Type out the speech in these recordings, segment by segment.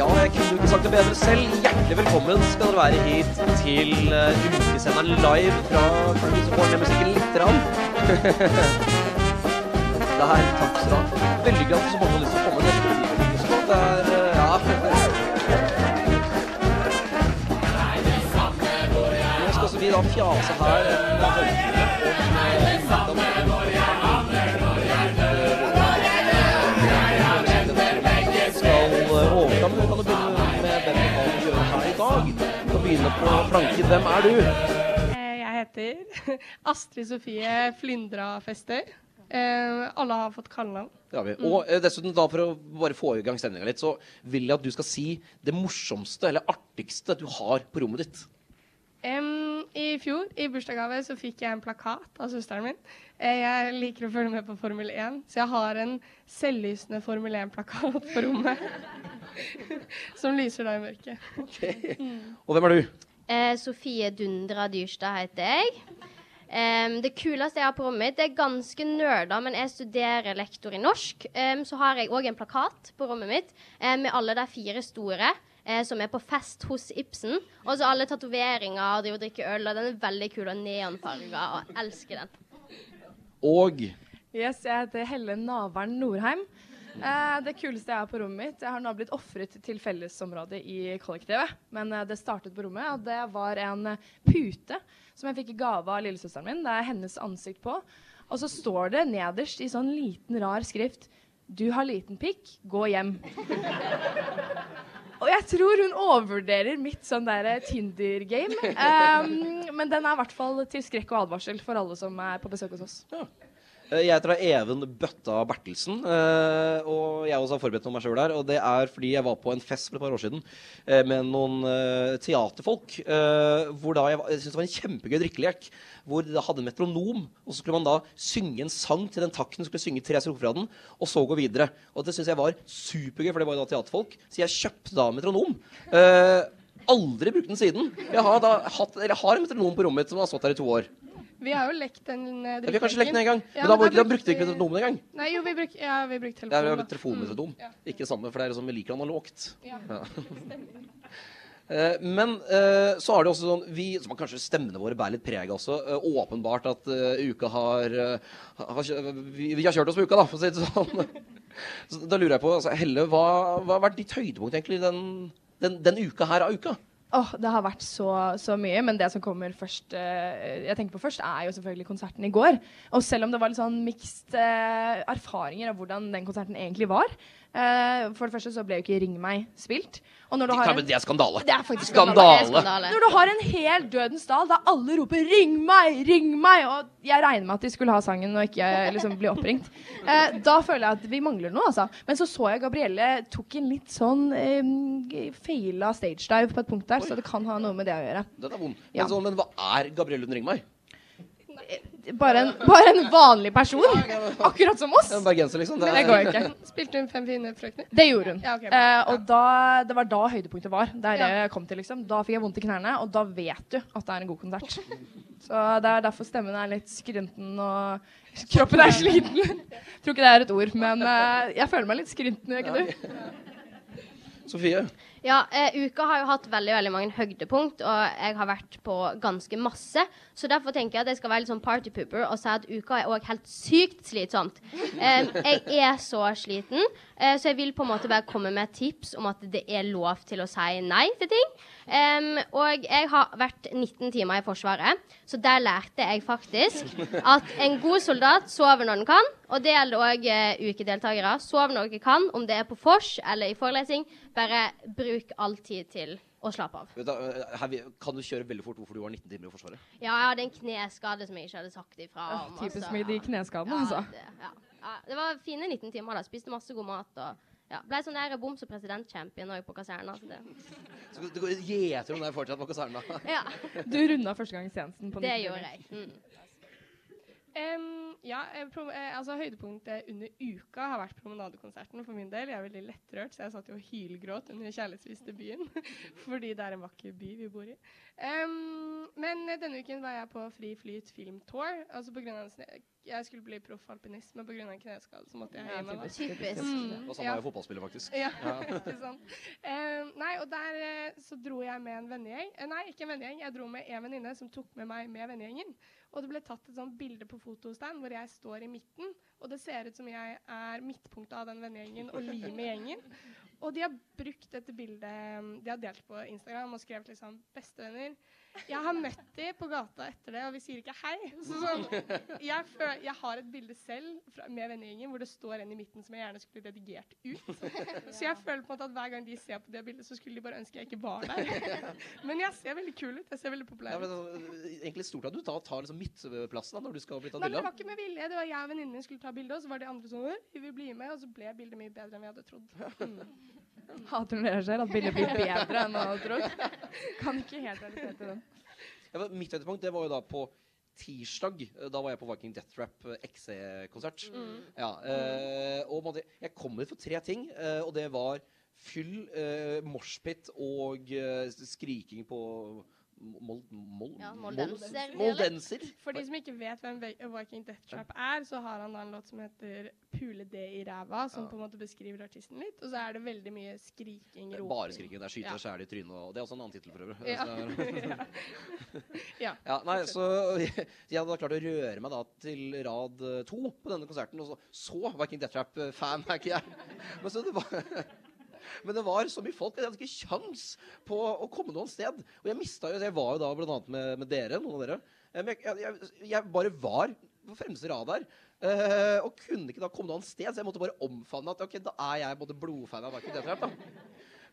Ja, jeg kunne jo ikke sagt det bedre selv. Hjertelig velkommen skal dere være hit til uh, ukesenderen live fra. Så får dere musikken litt. Rann. det er takk skal du ha. Veldig glad for så mange har lyst til å komme neste uke. Det er, uh, ja. Nå skal også vi da fjase her Begynne på planken. Hvem er du? Eh, Jeg heter Astrid Sofie Flyndra Fester. Eh, alle har fått kallenavn. Vi. Og eh, dessuten, da for å bare få i gang stemninga litt, så vil jeg at du skal si det morsomste eller artigste du har på rommet ditt. Em, I fjor, i bursdagsgave, så fikk jeg en plakat av søsteren min. Eh, jeg liker å følge med på Formel 1, så jeg har en selvlysende Formel 1-plakat på rommet. som lyser da i mørket. Og hvem er du? Eh, Sofie Dundra Dyrstad heter jeg. Um, det kuleste jeg har på rommet mitt, det er ganske nerda, men jeg studerer lektor i norsk. Um, så har jeg òg en plakat på rommet mitt um, med alle de fire store eh, som er på fest hos Ibsen. Og så alle tatoveringer, driver og drikker øl, og den er veldig kul og neonfarga, og jeg elsker den. Og Yes, jeg heter Helle Navern Norheim. Eh, det kuleste jeg har på rommet mitt Jeg har nå blitt ofret til fellesområdet i kollektivet. Men eh, det startet på rommet, og det var en eh, pute som jeg fikk i gave av lillesøsteren min. Det er hennes ansikt på. Og så står det nederst i sånn liten, rar skrift Du har liten pikk, gå hjem. Og jeg tror hun overvurderer mitt sånn der Tinder-game. Um, men den er i hvert fall til skrekk og advarsel for alle som er på besøk hos oss. Eh, Jeg heter da Even Bøtta Bertelsen, eh, og jeg også har forberedt meg sjøl der. Og det er fordi jeg var på en fest for et par år siden eh, med noen eh, teaterfolk. eh, Hvor da jeg, syntes det var en kjempegøy drikkelek. Hvor de hadde en metronom, og så skulle man da synge en sang til den takten. Skulle synge tre strofer av den, og så gå videre. Og det syns jeg var supergøy, for det var jo da teaterfolk. Så jeg kjøpte da metronom. Eh, aldri brukt den siden. Jeg har, da hatt, eller har en metronom på rommet mitt som har stått der i to år. Vi har jo lekt den uh, Vi har kanskje lekt den en gang, Ja, men da, var- da brukte vi ikke brukte- metronomen engang. Nei, jo, vi brukte ja, vi brukte Det er telefonen. jo da. telefonmetodom. ja. Ikke det samme, for det er liksom vi liker analogt. Ja. Ja. Eh, Men eh, så er det også sånn vi, som kanskje stemmene våre bærer litt preg også. eh, Åpenbart at eh, uka har, eh, har kjø- vi, vi har kjørt oss på uka, da, for å si det sånn. Så da lurer jeg på, altså, Helle, hva, hva har vært ditt høydepunkt egentlig den, den, den uka her av uka? Åh, Det har vært så, så mye, men det som kommer først eh, jeg tenker på først, er jo selvfølgelig konserten i går. Og selv om det var litt sånn mixed eh, erfaringer av hvordan den konserten egentlig var eh, For det første så ble jo ikke Ring meg spilt. Og når du har en, det er skandale. det er faktisk Skandale. Skandale. Når du har en hel Dødens dal der alle roper 'ring meg', 'ring meg', og jeg regner med at de skulle ha sangen og ikke liksom bli oppringt, uh, da føler jeg at vi mangler noe, altså. Men så så jeg Gabrielle tok en litt sånn um, feila stagedive på et punkt der, så det kan ha noe med det å gjøre. Den er vond. Ja. Men, så, men hva er Gabrielle under 'Ring meg'? Ringmar? Bare en, bare en vanlig person, akkurat som oss. En bergenser, liksom? Men det går jo ikke. Spilte hun Fem fine frøkner? Det gjorde hun. Ja, okay, eh, og da, det var da høydepunktet var. Det er det Ja. jeg kom til, liksom. Da fikk jeg vondt i knærne, og da vet du at det er en god konsert. Så det er derfor stemmen er litt skrynten og kroppen er sliten. Tror ikke det er et ord, men eh, jeg føler meg litt skrynten, gjør ikke du? Sofie? Ja, eh, uka har jo hatt veldig veldig mange høydepunkt, og jeg har vært på ganske masse. Så derfor tenker jeg at jeg skal være litt sånn partypooper og si at uka er òg helt sykt slitsomt. Um, jeg er så sliten, uh, så jeg vil på en måte bare komme med tips om at det er lov til å si nei til ting. Um, og jeg har vært 19 timer i Forsvaret, så der lærte jeg faktisk at en god soldat sover når den kan. Og det gjelder òg uh, ukedeltakere. Sov når dere kan, om det er på vors eller i forelesning. Bare bruk all tid til å slappe av. Du, eh, her, kan du kjøre veldig fort hvorfor du var 19 timer i Forsvaret? Ja, jeg hadde en kneskade som jeg ikke hadde sagt ifra Ja, typisk altså. med de kneskadene, Ja, altså. det, ja. Ja, det var fine 19 timer. da Spiste masse god mat og Ja, Ble sånn der boms- og president-champion òg på kaserna. Så det, Så du går gjeter om det fortsatt på kaserna. ja, Du runda førstegangstjenesten på 19 det gjorde jeg. Mm. Em, ja, eh, pro eh, altså Høydepunktet under uka har vært promenadekonserten for min del. Jeg er veldig lettrørt, så jeg satt jo og hylgråt under 'Kjærlighetsvis til byen'. fordi det er en vakker by vi bor i. Um, men denne uken var jeg på Fri Flyt Film Tour. Altså på grunn av en jeg skulle bli proff alpinist, men pga. en kneskade så måtte jeg Ja, hjem. Typisk. Mm, Og samme ja. er jo fotballspiller, faktisk. Ja, ikke sant. Eh, nei, og der eh, så dro jeg med en vennegjeng. Nei, ikke en vennegjeng. Jeg dro med en venninne som tok med meg med vennegjengen. Og det ble tatt et sånt bilde på fotostand hvor jeg står i midten. Og det ser ut som jeg er midtpunktet av den vennegjengen og limer gjengen. Og de har brukt dette bildet De har delt på Instagram og skrevet liksom 'Bestevenner'. Jeg har møtt de på gata etter det, og vi sier ikke hei. Så sånn, jeg, føl, jeg har et bilde selv fra, med vennegjengen hvor det står en i midten som jeg gjerne skulle redigert ut. Så jeg føler på en måte at hver gang de ser på det bildet, så skulle de bare ønske jeg ikke var der. Men jeg ser veldig kul ut. Jeg ser veldig populær Ja, ut. men, altså, egentlig stort at du tar, tar liksom midtplassen da, når du skal bli tatt bilde men det var ikke med vilje. Det var jeg og venninnen min skulle ta bilde, og så var de andre sånn Vi vil bli med. Og så ble bildet mye bedre enn vi hadde trodd. Mm. Hater når det skjer, at bildet blir bedre enn man hadde trodd. Kan ikke helt til den. Ja, men mitt høydepunkt det var jo da på tirsdag. Da var jeg på Viking Death Trap eh, XC-konsert. Ja, eh, og jeg kom dit for tre ting, eh, og det var fyll, eh, moshpit og eh, skriking på mol, mold, Ja, moldenser. moldenser. For de som ikke vet hvem Vi- Viking Death Trap er, så har han da en låt som heter 'Pule det i ræva', som på en måte beskriver artisten litt. Og så er det veldig mye skriking, roping. Bare skriking. Det er skyte og skjære i trynet. Og det er også en annen tittel, for øvrig. Ja. Ja. Ja, nei, så jeg hadde da klart å røre meg da til rad eh, to på denne konserten, og så, så Viking Death Trap-fan er ikke jeg. Men, så det var, men det var så mye folk at jeg hadde ikke kjangs på å komme noe sted. Og jeg mista jo Jeg var jo da annet med, med dere, noen av dere. Eh, Men jeg, jeg, jeg bare var på fremste rad der. eh, og kunne ikke da komme noe sted, så jeg måtte bare omfavne at ok, da er jeg både blodfan av Viking Death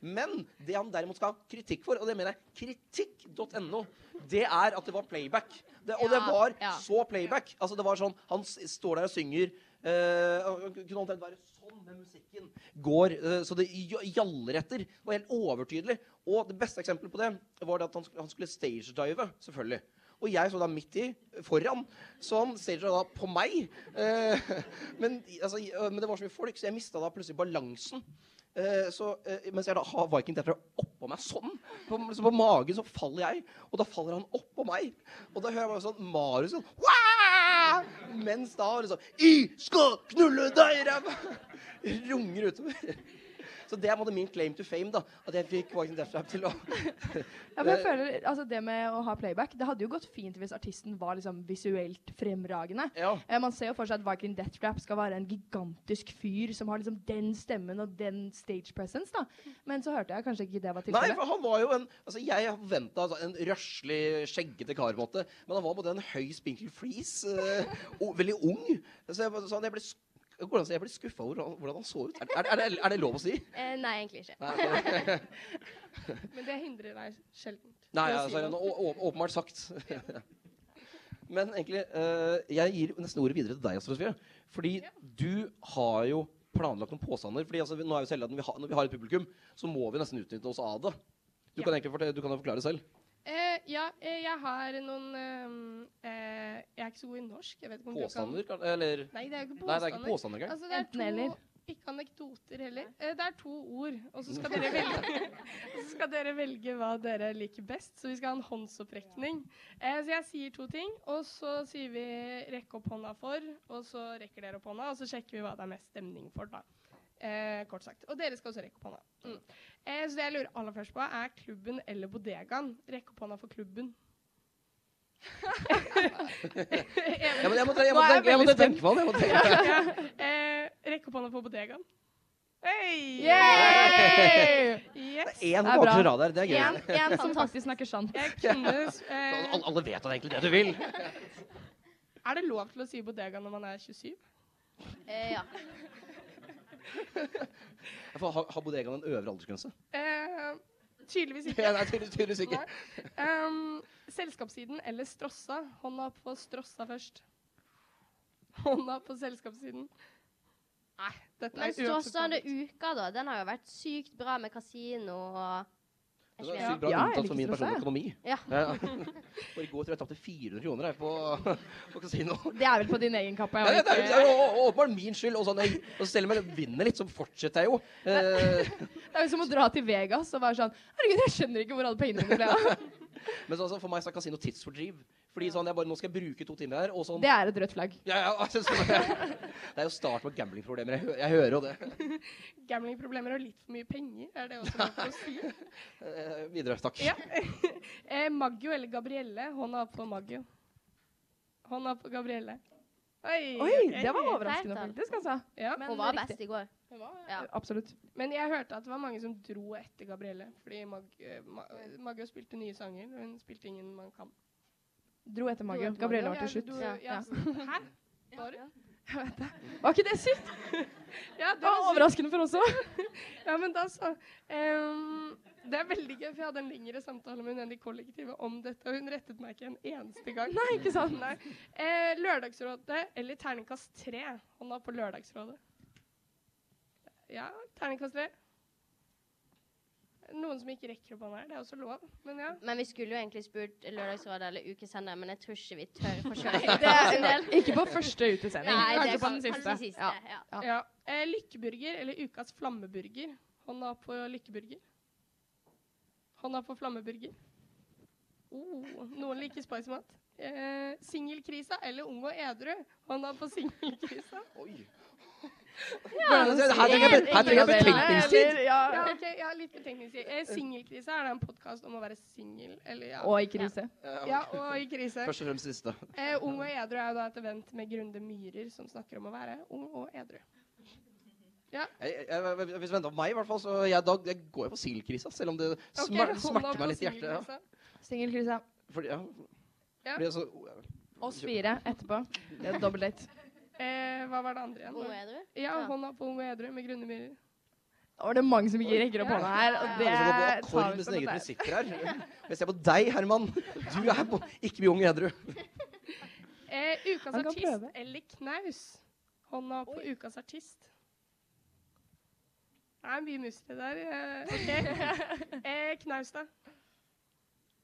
men det han derimot skal ha kritikk for, og det mener jeg kritikk.no, det er at det var playback. Det, og det var så playback. Altså det var sånn, Han står der og synger Uh, Kunne omtrent være sånn med musikken. Går uh, så det gjaller etter. Det var helt overtydelig. Og det beste eksempelet på det var det at han, han skulle stagedive, selvfølgelig. Og jeg så da midt i, foran, så han staget da på meg. Uh, men, altså, men det var så mye folk, så jeg mista da plutselig balansen. Eh, så eh, Mens jeg da har Viking Tetra oppå meg sånn, på, så på magen, så faller jeg. Og da faller han oppå meg. Og da hører jeg bare sånn Marius sånn! Mens da liksom I skal knulle deg, ræva! Runger utover. Så det er måte min claim to fame. da At jeg fikk Viking Death Trap til å Ja, men jeg føler, altså Det med å ha playback Det hadde jo gått fint hvis artisten var liksom visuelt fremragende. Ja. Eh, man ser jo for seg at Viking Death Trap skal være en gigantisk fyr som har liksom den stemmen og den stage presence. da Men så hørte jeg kanskje ikke det var tilfellet. Nei, for han var jo en Altså, jeg forventa altså, en røslig, skjeggete kar, på måte. Men han var både en høy, spinkel flis, Uh, veldig ung. Så jeg, så jeg ble sk- Går det an å si jeg ble skuffa over hvordan- hvordan han så ut? Er, er, er, det, er det lov å si? Eh, nei, egentlig ikke. Nei, Men det hindrer deg sjelden. Nei ja, altså, åpenbart sagt. Men egentlig, eh, jeg gir nesten ordet videre til deg, Sofie. Fordi du har jo planlagt noen påstander. Fordi altså, nå er jo selv at når vi, har, når vi har et publikum, så må vi nesten utnytte oss av det. Du Ja. kan egentlig du kan jo forklare selv. Eh, ja, eh, jeg har noen ehm, eh, Jeg er ikke så god i norsk. Jeg vet ikke om Påstander? Du kan... Eller Nei, det er jo ikke påstander. Nei, det er ikke påstander engang. Altså, det er Enten to, eller. Ikke anekdoter heller. Eh, det er to ord, og så skal dere velge så skal dere velge hva dere liker best. Så vi skal ha en håndsopprekning. Eh, så jeg sier to ting, og så sier vi 'rekk opp hånda for', og så rekker dere opp hånda, og så sjekker vi hva det er mest stemning for, da. Eh, kort sagt. Og dere skal også rekke opp hånda. Mm. Eh, så det jeg lurer aller først på, er klubben eller bodegaen? Rekk opp hånda for klubben. Ja, men jeg må, jeg må, er jeg tenke, jeg må tenke på det. Ja. eh, rekk opp hånda for bodegaen. Hei! Yay! Yes. Det er bakre bra. rad der, det er gøy. en som faktisk snakker sant. Jeg kunne eh, alle- Alle vet egentlig det du vil. Er det lov til å si bodega når man er 27? Eh, ja. Har, har bodegaen en øvre aldersgrense? Eh, tydeligvis ikke. Ja, nei, tydeligvis, tydeligvis ikke. Nei. Um, selskapssiden eller Strossa? Hånda på Strossa først. Hånda på selskapssiden. Nei, dette Men er uakseptabelt. uka, da. Den har jo vært sykt bra med kasino og Det er sykt bra Ja, unntatt for min personlige økonomi. Ja. Og i går tror jeg jeg tapte 400 kroner jeg, på, på kasino. Det er vel på din egen kappe. Ja, det, er, det er åpenbart min skyld. Og, sånn, jeg, og selv om jeg vinner litt, så fortsetter jeg jo. Eh, Det er jo som å dra til Vegas og være sånn Herregud, jeg skjønner ikke hvor alle pengene mine ble av. men så, altså, for meg så er kasino tidsfordriv. Fordi sånn, jeg bare, nå skal jeg bruke to timer her, og sånn Det er et rødt flagg. ja, ja, altså, sånn, Det er jo start på gamblingproblemer. Jeg, jeg hører jo det. Gamblingproblemer og litt for mye penger, er det også noe å si? Eh, videre, takk. Ja. eh, Maggio eller Gabrielle? Hånda opp på Maggio. Hånda opp på Gabrielle. Oi, Oi, det var overraskende, faktisk. altså. Ja. Men Hun var riktig. best i går. Ja. Absolutt. Men jeg hørte at det var mange som dro etter Gabrielle. Fordi Mag eh, Maggio spilte nye sanger, hun spilte ingen man kan. Dro etter Maggio. etter Gabrielle var til slutt. Ja, Ja. Hæ? Var? Jeg vet det. Var ikke det sykt? Ja, Det var overraskende for oss òg. Ja, men da så. Um, det er veldig gøy, for jeg hadde en lengre samtale med hun enn i kollektivet om dette, og hun rettet meg ikke en eneste gang. Nei, ikke sant? Nei. Eh, lørdagsrådet eller terningkast tre? Hånda på Lørdagsrådet. Ja, terningkast tre. Noen som ikke rekker opp hånda her. Det er også lov, men ja. Men vi skulle jo egentlig spurt Lørdagsrådet eller Ukesender, men jeg tror ikke vi tør for sjøl. Det er ikke på første utesending. Nei, Kanskje på den kanskje siste. siste. Ja. Ja. Ja. ja. Eh, lykkeburger eller Ukas flammeburger? Hånda på lykkeburger. Hånda på flammeburger. Oh, noen liker spicy mat. Eh, Singelkrisa eller ung og edru? Hånda på singelkrisa. Oi. Ja, her trenger jeg, her trenger jeg betenkningstid. Ja. Ja, ok, ja, litt betenkningstid. Singelkrise, Singelkrisa er det en podkast om å være singel. Ja. Og i krise. ja, og i krise. Først og fremst siste. Eh, ung og edru er jo da et event med Grunde Myhrer som snakker om å være ung og edru. Jeg, jeg, jeg, hvis du venter på meg, i hvert fall, så jeg, da, jeg går jeg på singelkrisa. Selv om det smer, okay, smerter meg litt i hjertet. Ja. singelkrisa. Fordi, ja. Ja. Fordi, altså, Oss fire etterpå. Det er dobbel date. Eh, hva var det andre igjen? Edru? Ja, hånda på og edru med grunne myrer. Da var det mange som ikke rekker opp hånda her, og det går på tar akkord vi med som sine egne er. prinsipper her. Jeg ser på deg, Herman. Du er på, ikke mye ung edru. Eh, ukas artist eller knaus? Hånda på ukas artist. Det er mye mustre der. Okay. ok. eh, knaus, da?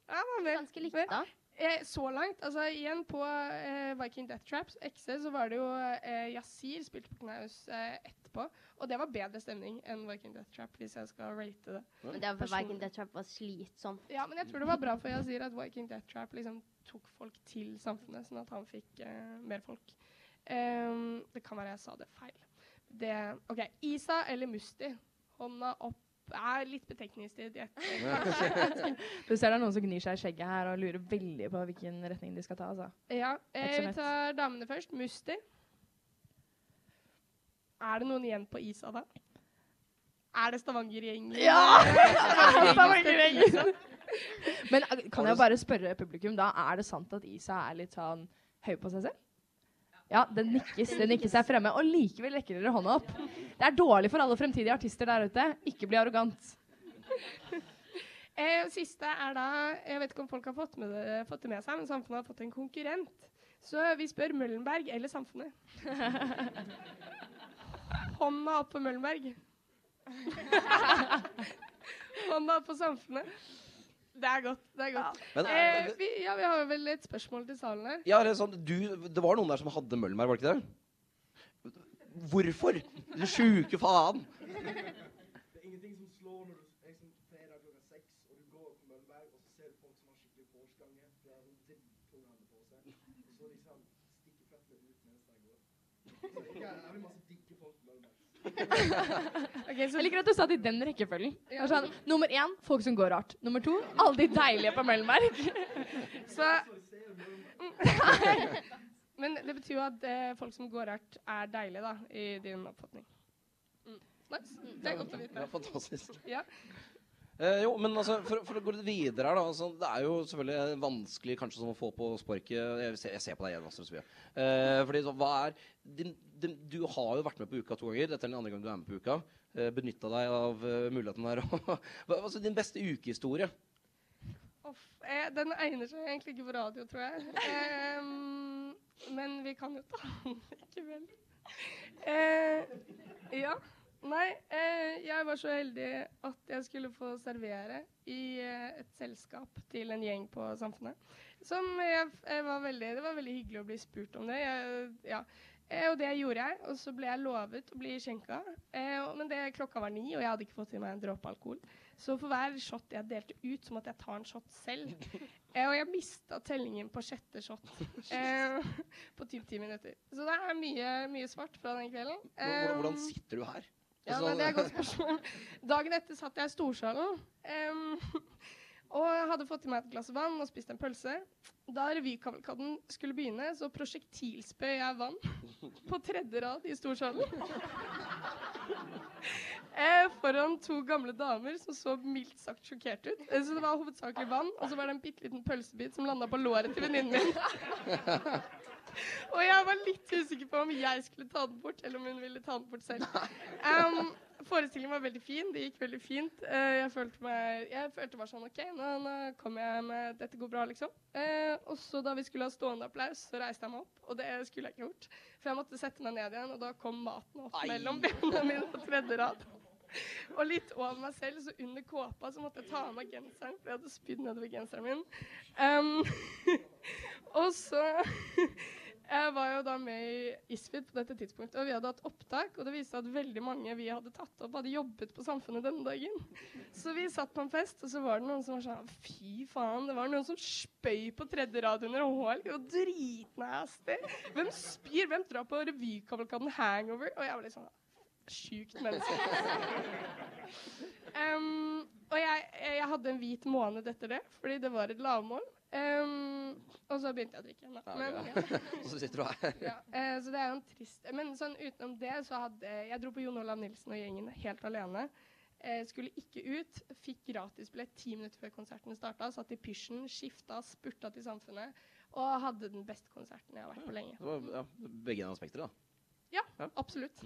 Ja, hva mer? Ganske likt, da. Eh, så langt, altså igjen på eh, Viking Death Traps, XC, så var det jo eh, Yasir spilte på knaus eh, etterpå. Og det var bedre stemning enn Viking Death Trap, hvis jeg skal rate det. Men det var for Viking Death Trap var slitsomt. Ja, men jeg tror det var bra for Yasir at Viking Death Trap liksom tok folk til samfunnet, sånn at han fikk eh, mer folk. Um, det kan være jeg sa det feil. Det, OK. Isa eller Musti? Hånda opp er litt betenkningstid. Du ser det er noen som gnir seg i skjegget her og lurer veldig på hvilken retning de skal ta. altså. Ja, eh, vi tar damene først. Musti. Er det noen igjen på Isa, da? Er det Stavanger-gjengen? Ja! Stavanger-gjengen. Men eh, kan jeg bare spørre publikum, da, er det sant at Isa er litt sånn høy på seg selv? Ja, den nikkes, den nikkes her fremme, og likevel rekker dere hånda opp. Det er dårlig for alle fremtidige artister der ute. Ikke bli arrogant. Eh, siste er da Jeg vet ikke om folk har fått, med det, fått det med seg, men Samfunnet har fått en konkurrent. Så vi spør Møllenberg eller Samfunnet. Hånda opp på Møllenberg. Hånda opp på Samfunnet. Det er godt. det er godt. Men, Eh, vi, ja, vi har vel et spørsmål til salen her. ja, det, er sånn, du, det var noen der som hadde Møllenberg, var det ikke det? Hvorfor? Du sjuke faen! Det er ingenting som slår når du er sånn fredag klokka seks, og du går på Møllenberg, og så ser du folk som har skikkelig hårskange. De har sånn drittprogram på seg. Og så liksom stikker føttene ut mens de går. Så jeg er jævlig masse digge folk på Møllenberg. Ok, så Jeg liker at du sa det i den rekkefølgen. Sånn, nummer én folk som går rart. Nummer to alle de deilige på Møllenberg. Så Men det betyr jo at eh, folk som går rart, er deilige, da, i din oppfatning. Mm. Nice. Det er godt å vite. Det er fantastisk. Ja. Eh, jo, men altså, for, for å gå litt videre her, da. Altså, det er jo selvfølgelig vanskelig kanskje sånn å få på sparket Jeg ser, jeg ser på deg igjen, Astrid Sofie. Eh, fordi så, hva er din, din, Du har jo vært med på Uka to ganger. Dette er den andre gang du er med på Uka. Eh, Benytta deg av uh, muligheten her. Hva- altså, din beste ukehistorie? Off, eh, den egner seg egentlig ikke på radio, tror jeg. Men vi kan jo ta den likevel. Eh, ja. Nei, eh, jeg var så heldig at jeg skulle få servere i eh, et selskap til en gjeng på Samfunnet. Som jeg, jeg var veldig, det var veldig hyggelig å bli spurt om det. Jeg, ja. eh, og det gjorde jeg. Og så ble jeg lovet å bli skjenka. Eh, men det, klokka var ni, og jeg hadde ikke fått i meg en dråpe alkohol. Så for hver shot jeg delte ut, så måtte jeg ta en shot selv. Eh, og jeg mista tellingen på sjette shot eh, på typ ti minutter. Så det er mye, mye svart fra den kvelden. Hvordan, hvordan Eh, sitter du her? Ja, men nei, det er et godt spørsmål. Dagen etter satt jeg i storsalen Um, og jeg hadde fått i meg et glass vann og spist en pølse. Da revykavalkaden skulle begynne, så prosjektilspøy jeg vann på tredje rad i storsalen. Eh, foran to gamle damer som så mildt sagt sjokkert ut. Eh, så det var hovedsakelig vann, og så var det en bitte liten pølsebit som landa på låret til venninnen min. Og jeg var litt usikker på om jeg skulle ta den bort, eller om hun ville ta den bort selv. Um, forestillingen var veldig fin. Det gikk veldig fint. Uh, jeg følte meg Jeg følte bare sånn OK, nå, nå kommer jeg med Dette går bra, liksom. Uh, og så da vi skulle ha stående applaus, så reiste jeg meg opp. Og det skulle jeg ikke gjort. For jeg måtte sette meg ned igjen, og da kom maten opp Ai. mellom bena mine på tredje rad. Og litt over meg selv, så under kåpa, så måtte jeg ta av meg genseren, for jeg hadde spydd nedover genseren min. Um, og så Jeg var jo da med i ISFID på dette tidspunktet, og vi hadde hatt opptak. Og det viste at veldig mange vi hadde tatt opp, hadde jobbet på Samfunnet denne dagen. Så vi satt på en fest, og så var det noen som var sånn Fy faen, det var noen som spøy på tredje rad under HL. Og dritnasty. Hvem spyr? Hvem drar på revykavalkaden Hangover? Og jeg var litt sånn Sjukt menneske. um, og jeg, jeg hadde en hvit måned etter det, fordi det var et lavmål. Em, og så begynte jeg å drikke. Da. Men, ja. Og så sitter du her. Ja, uh, så det er jo en trist Men sånn utenom det så hadde Jeg dro på Jon Olav Nilsen og gjengen helt alene. Uh, skulle ikke ut. Fikk gratisbillett ti minutter før konserten starta. Satt i pysjen, skifta, spurta til Samfunnet. Og hadde den beste konserten jeg har vært på lenge. Det var, ja, begge aspekter, da. Ja, Ja. absolutt.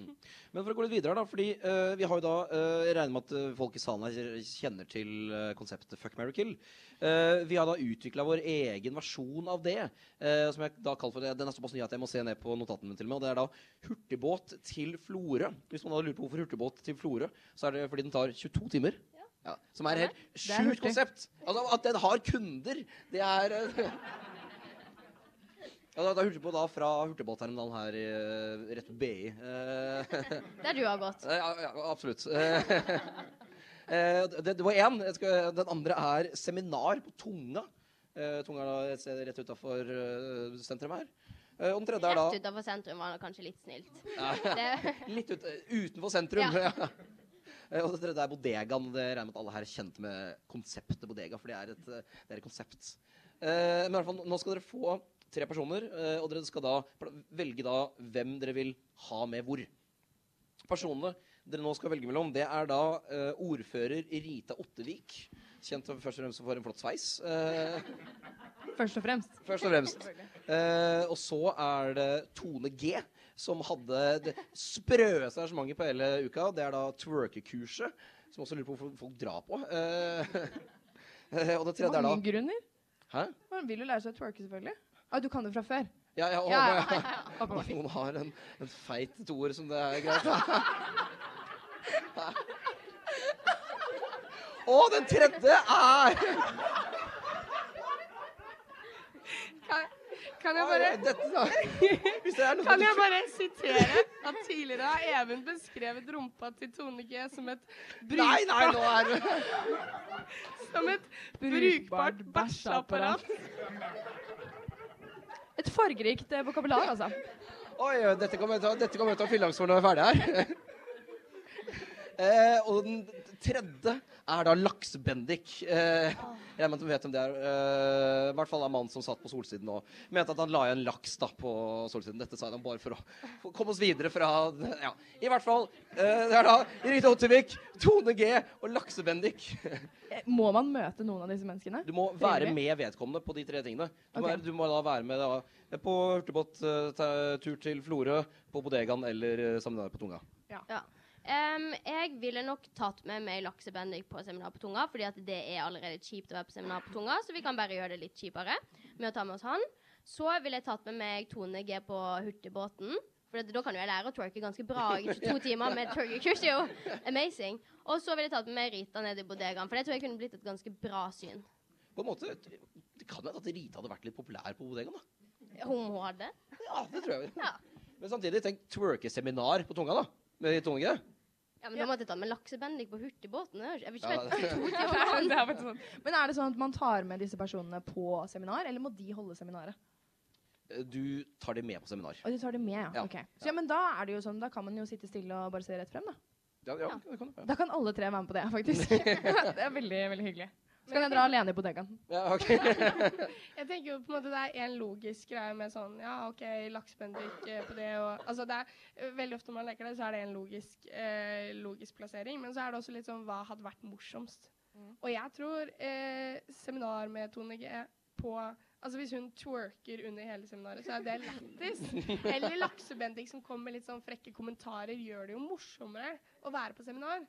Men for å gå litt videre, da, fordi uh, vi har jo da uh, Jeg regner med at eh, folk i salen her kjenner til uh, konseptet Fuck, marry, kill. Vi har da utvikla vår egen versjon av det. som jeg da kaller for det Den er såpass ny at jeg må se ned på notatene til og med. Og det er da hurtigbåt til Florø. Hvis man hadde lurt på hvorfor hurtigbåt til Florø, så er det fordi den tar 22 timer. Ja, som er et helt sjukt konsept. Altså At den har kunder, det er Ja, da, da på da fra Hurtigbåtterminalen her i, eh, rett ved BI. Eh, Der du har gått. ja, ja, absolutt. Eh, eh, det, det var én. Jeg skal- Den andre er seminar på Tunga. Eh, Tunga er da et sted rett utafor uh, sentrum her. Eh, og den tredje er da Rett utafor sentrum var det kanskje litt snilt. Ja, Det, litt ut, utenfor sentrum. Ja. Ja. Eh, Og det tredje er bodegaen. Det regner jeg med at alle her er kjent med konseptet bodega, for det er et, eh, det er et konsept. Eh, men i hvert fall, nå skal dere få tre personer, eh, og dere skal da velge da hvem dere vil ha med hvor. Personene dere nå skal velge mellom, det er da eh, ordfører Rita Ottevik. Kjent først og fremst for en flott sveis. Eh, Først og fremst. først og fremst. Eh, og så er det Tone G, som hadde det sprøeste arrangementet på hele uka. Det er da twerkekurset, som også lurer på hvorfor folk drar på. Eh, eh, og det tredje er da Mange grunner. Hæ? Man vil jo lære seg å twerke, selvfølgelig. Ah, du kan det fra før? Ja, ja, og, Ja, ja, ja, ja, noen har en, en feit toer som det er greit Og den tredje er Kan, kan jeg bare Dette. Hvis det er noe Kan jeg bare sitere at tidligere har Even beskrevet rumpa til Tone G som et Nei, nei, nå brukbart, er det som et brukbart bæsjeapparat. Et fargerikt eh, vokabular, altså. Oi, dette kommer jeg til å fylle angst for når jeg er ferdig her. eh, og den tredje er da Laksebendik. Eh, jeg vet ikke om vet det er. Eh, I hvert fall er mannen som satt på Solsiden og mente at han la igjen laks da på Solsiden. Dette sa han bare for å for komme oss videre fra Ja, i hvert fall. Eh, det er da Rita Ottervik, Tone G og Laksebendik. Eh, Må man møte noen av disse menneskene? Du må være med vedkommende på de tre tingene. Du, må, du må da være med da, på hurtigbåttur til Florø, på bodegaen eller sammen med deg på Tunga. ja. Em, jeg ville nok tatt med meg Laksebendik på seminar på Tunga, fordi at det er allerede kjipt å være på seminar på Tunga, så vi kan bare gjøre det litt kjipere med å ta med oss han. Så ville jeg tatt med meg Tone G på Hurtigbåten, For da kan jo jeg lære å twerke ganske bra i 22 timer med twerkekurs. Det er jo amazing. Og så ville jeg tatt med meg Rita ned i bodegaen, for det tror jeg kunne blitt et ganske bra syn. På en måte, Det kan hende at Rita hadde vært litt populær på bodegaen. da. Hun hadde. Ja, det tror jeg. Ja. Men samtidig, tenk twerkeseminar på tunga, da. Med Tonge. Ja, men da måtte jeg tatt med laksebendik på hurtigbåten. Jeg vil ikke Ja, det- to Det er, sånn. Men er det sånn at man tar med disse personene på seminar, eller må de holde seminaret? Du tar det med på seminar. Og du tar det med, ja. Ja. Okay. Så, ja, men da er det jo sånn, da kan man jo sitte stille og bare se rett frem, da. Ja, ja, det kan. Ja. Da kan alle tre være med på det, faktisk. det er veldig, veldig hyggelig. Så kan jeg dra alene i bodegaen. Ja, ok. Jeg tenker jo på en måte det er en logisk greie med sånn Ja, OK, laksebendik eh, på det og Altså det er Veldig ofte når man leker det, så er det en logisk, eh, logisk plassering. Men så er det også litt sånn Hva hadde vært morsomst? Og jeg tror eh, seminar med Tone G på Altså Hvis hun twerker under hele seminaret, så er det lættis. Eller laksebendik som kommer med litt sånn frekke kommentarer, gjør det jo morsommere å være på seminar.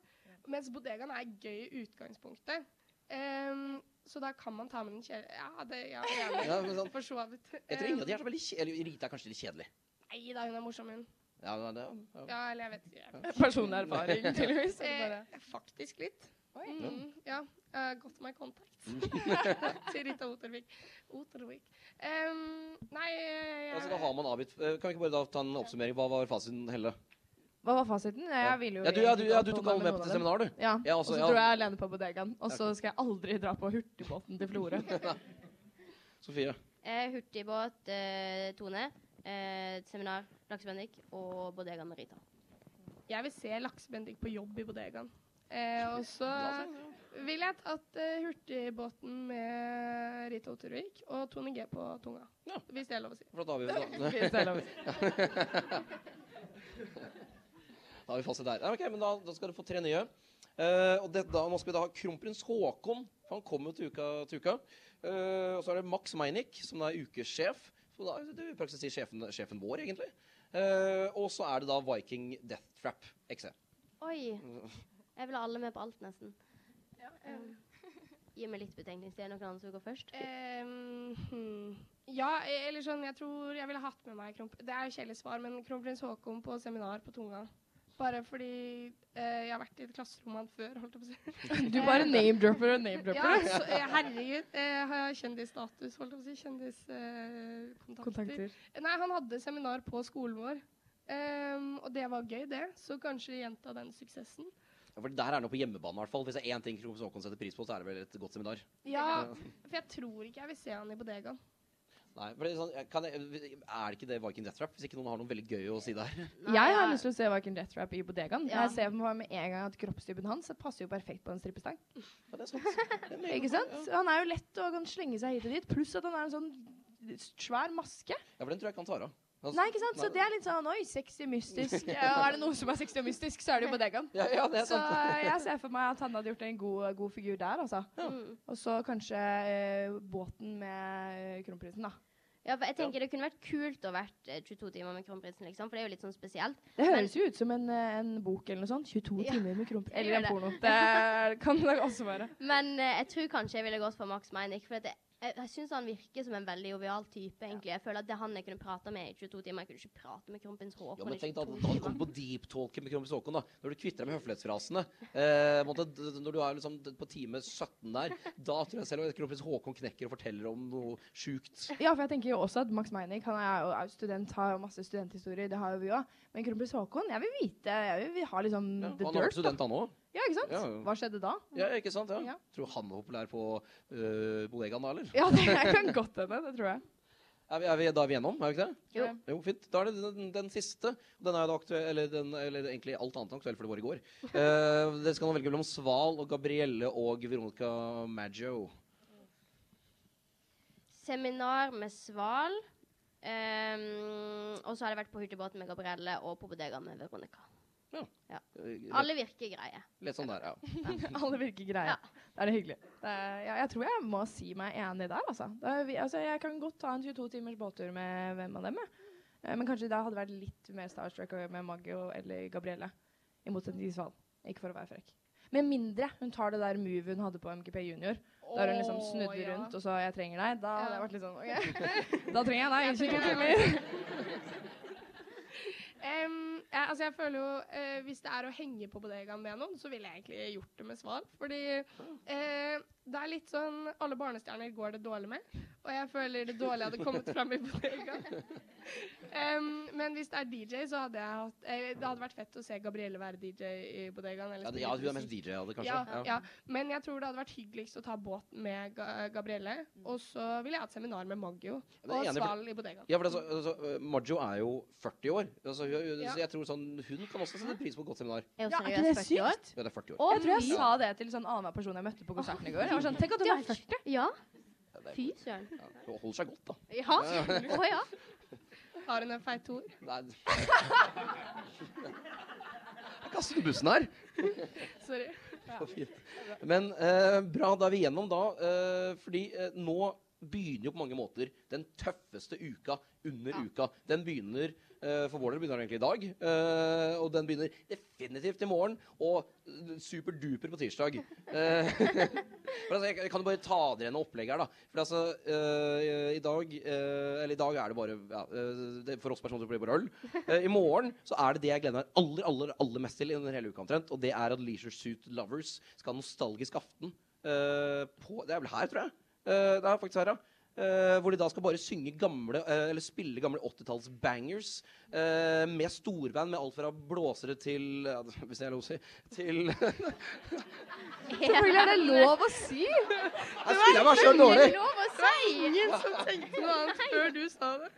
Mens bodegaen er gøy i utgangspunktet. Ehm, så da kan man ta med den kjedelige Ja, det ja, jeg. Ja, men sånn- For så vidt. Jeg tror ingen av de er så veldig kjedelige. Eller Rita er kanskje litt kjedelig. Nei da, hun er morsom, hun. Ja, det, ja. Ja, eller jeg vet ikke. Personlig erfaring, tydeligvis. Eh, faktisk litt. Oi. Mm, ja. Har gått meg kontakt til Rita Otervik. Otervik. Um, nei jeg, Altså, da har man avgitt eh, Kan vi ikke bare da ta en oppsummering? Hva var fasiten, Helle? Hva var fasiten? Jeg ville jo Ja, du, ja, du, ja, du tok alle med på til seminar, du? Ja, Ja, og altså, så ja. dro jeg alene på bodegaen. Og så skal jeg aldri dra på hurtigbåten til Florø. Sofie? Eh, hurtigbåt, eh, Tone. Eh, seminar, laksebendik og bodegaen med Rita. jeg vil se laksebendik på jobb i bodegaen. Eh, og så vil jeg tatt eh, hurtigbåten med Rita Otervik og Tone G på tunga. Ja. Hvis det er lov å si. Har vi, da, Hvis det er lov. Da har vi fasit der. Ja, ok, men da, da skal du få tre nye. Uh, og det, da, nå skal vi da ha kronprins Haakon. for Han kommer jo til uka. Til uka. Uh, og så er det Max Meinick, som da er ukesjef. Så da, det vil i praksis sier sjefen, sjefen vår, egentlig. Uh, og så er det da Viking Death Trap XE. Oi. Jeg vil ha alle med på alt, nesten. Um, Gi meg litt betenkningstid. Er det noen andre som går først? Um, hmm. Ja, eller sånn Jeg tror jeg ville hatt med meg kronprins Det er jo kjedelig svar, men kronprins Haakon på seminar på tunga. Bare fordi eh, jeg har vært i et klasserom med han før, holdt jeg på å si. Du bare name-dropper og Ja, name-dropper. så, eh, herregud. Eh, har jeg kjendisstatus, holdt jeg på å si. Kjendiskontakter. Kontakter. Nei, han hadde seminar på skolen vår. Um, og det var gøy, det. Så kanskje gjenta den suksessen. Ja, for der er jo på hjemmebane, i hvert fall. Hvis det er én ting kronprins Haakon setter pris på, så er det vel et godt seminar. Ja, for jeg tror ikke jeg vil se han i bodegaen. Nei, for det er, sånn, kan jeg, er det ikke det Viking Death Trap? Hvis ikke noen har noe veldig gøy å si der. Nei, Jeg har lyst til å se Viking Death Trap i bodegaen. Ja. Jeg ser med en gang at kroppstypen hans passer jo perfekt på en strippestang. Ja, det er sant. Det er Ikke sant? Han er jo lett og kan slenge seg hit og dit. Pluss at han er en sånn svær maske. Ja, for den tror jeg kan svare av. Altså, Nei, ikke sant? Så det er litt sånn oi, sexy, mystisk. Ja, er det noe som er sexy og mystisk, så er det jo bodegaen. Ja, ja, det er Så jeg ser for meg at han hadde gjort en god, god figur der, altså. Ja. Og så kanskje eh, båten med eh, kronprinsen, da. Ja, for jeg tenker Det kunne vært kult å vært eh, 22 timer med kronprinsen, liksom, for det er jo litt sånn spesielt. Det høres jo ut som en, eh, en bok eller noe sånt. 22 Ja. timer med kronprinsen. Eller en porno. Det kan det også være. Men eh, jeg tror kanskje jeg ville gått for Max Meinick. For at jeg, jeg, syns han virker som en veldig jovial type. egentlig. Jeg føler at det er han jeg kunne prata med i 22 timer. Jeg kunne ikke prate med kronprins Haakon Ja, men tenk da, 22 da du kommer på deep talken med kronprins Haakon, da. Når du kvitter deg med høflighetsfrasene. Eh, måtte, når du er liksom på time 17 der, da tror jeg selv at kronprins Haakon knekker og forteller om noe sjukt. Ja, for jeg tenker jo også at Max Meinig han er jo er student, har jo masse studenthistorier. Det har jo vi òg. Men kronprins Haakon, jeg vil vite Jeg vil, ha liksom Ja, the han har vært dirt. Da. student, han òg. Ja, ikke sant? Ja. Hva skjedde da? Ja, ikke sant? Ja. Ja. Tror han var populær på uh, bodegaen da, eller? Ja, det kan godt hende. Det tror jeg. Er vi, er vi, da er vi gjennom, er vi ikke det? Jo. Jo, fint. Da er det den, den siste. Den er jo da aktuell, eller, den, eller egentlig alt annet enn aktuell, for det var i går. Uh, det skal nå velge mellom Sval og Gabrielle og Veronica Maggio. Seminar med Sval. Um, og så har jeg vært på hurtigbåten med Gabrielle og på bodegaen med Veronica. Uh, Alle virker greie. Litt sånn der, ja. Alle virker greie. Da er det hyggelig. Det er, ja, jeg tror jeg må si meg enig der, altså. Da er vi, altså. Jeg kan godt ta en 22 timers båttur med hvem av dem, jeg. Eh, Men kanskje da hadde vært litt mer starstruck med Maggio eller Gabrielle. I motsetning til Sval. Ikke for å være frekk. Med mindre hun tar det der move hun hadde på MGP Junior. Der hun liksom snudde ja. rundt og sa 'jeg trenger deg'. Da hadde jeg vært litt sånn OK. Da trenger jeg deg i Jeg 22 timer. Em, jeg, altså jeg føler jo uh, Hvis det er å henge på bodegaen med noen, så ville jeg egentlig gjort det med Sval. Fordi uh, det er litt sånn Alle barnestjerner går det dårlig med. Og jeg føler det dårlige hadde kommet fram i bodegaen. um, men hvis det er DJ, så hadde jeg hatt eh, Det hadde vært fett å se Gabrielle være DJ i bodegaen. eller Ja, ja, hun er mest DJ av det, kanskje. Ja, ja. Men jeg tror det hadde vært hyggeligst å ta båt med Ga Gabrielle. Og så ville jeg hatt seminar med Maggio og enig, Sval i bodegaen. Ja, for altså, altså, Maggio er jo 40 år. Altså, hun, Ja. Så jeg tror sånn, hun kan også sette pris på et godt seminar. Ja, er ikke det sykt? Ja, det er 40 år. jeg tror jeg sa det til sånn annenhver person jeg møtte på konserten i går. Jeg var sånn, Tenk at du er 40! Ja. Ja, Fy søren. Ja, hun holder seg godt, da. Ja. Å ja. Har hun en feit toer? Nei. Jeg du bussen her. Sorry. Ja. Men eh, bra, da er vi gjennom da. eh, fordi eh, nå begynner jo på mange måter den tøffeste uka under uka. Den begynner For vår del begynner den egentlig i dag. eh, og den begynner definitivt i morgen. Og eh, superduper på tirsdag. Eh, for altså, jeg, kan jo bare ta dere gjennom opplegget her, da. For altså, eh, i dag eh, Eller i dag er det bare ja, eh, det, For oss personer blir det bare øl. Eh, I morgen så er det det jeg gleder meg aller, aller, aller mest til i den hele uka omtrent. Og det er at Leisure Suit Lovers skal ha nostalgisk aften eh, på Det er vel her, tror jeg. Eh, det er faktisk her, ja. Eh, hvor de da skal bare synge gamle uh, Eller spille gamle 80-talls bangers uh, med storband med alt fra blåsere til ja, Hvis det er lov å si Til Selvfølgelig er det lov å si! Jeg spiller meg sjøl dårlig! Det var! Ingen som tenkte noe annet før du sa det.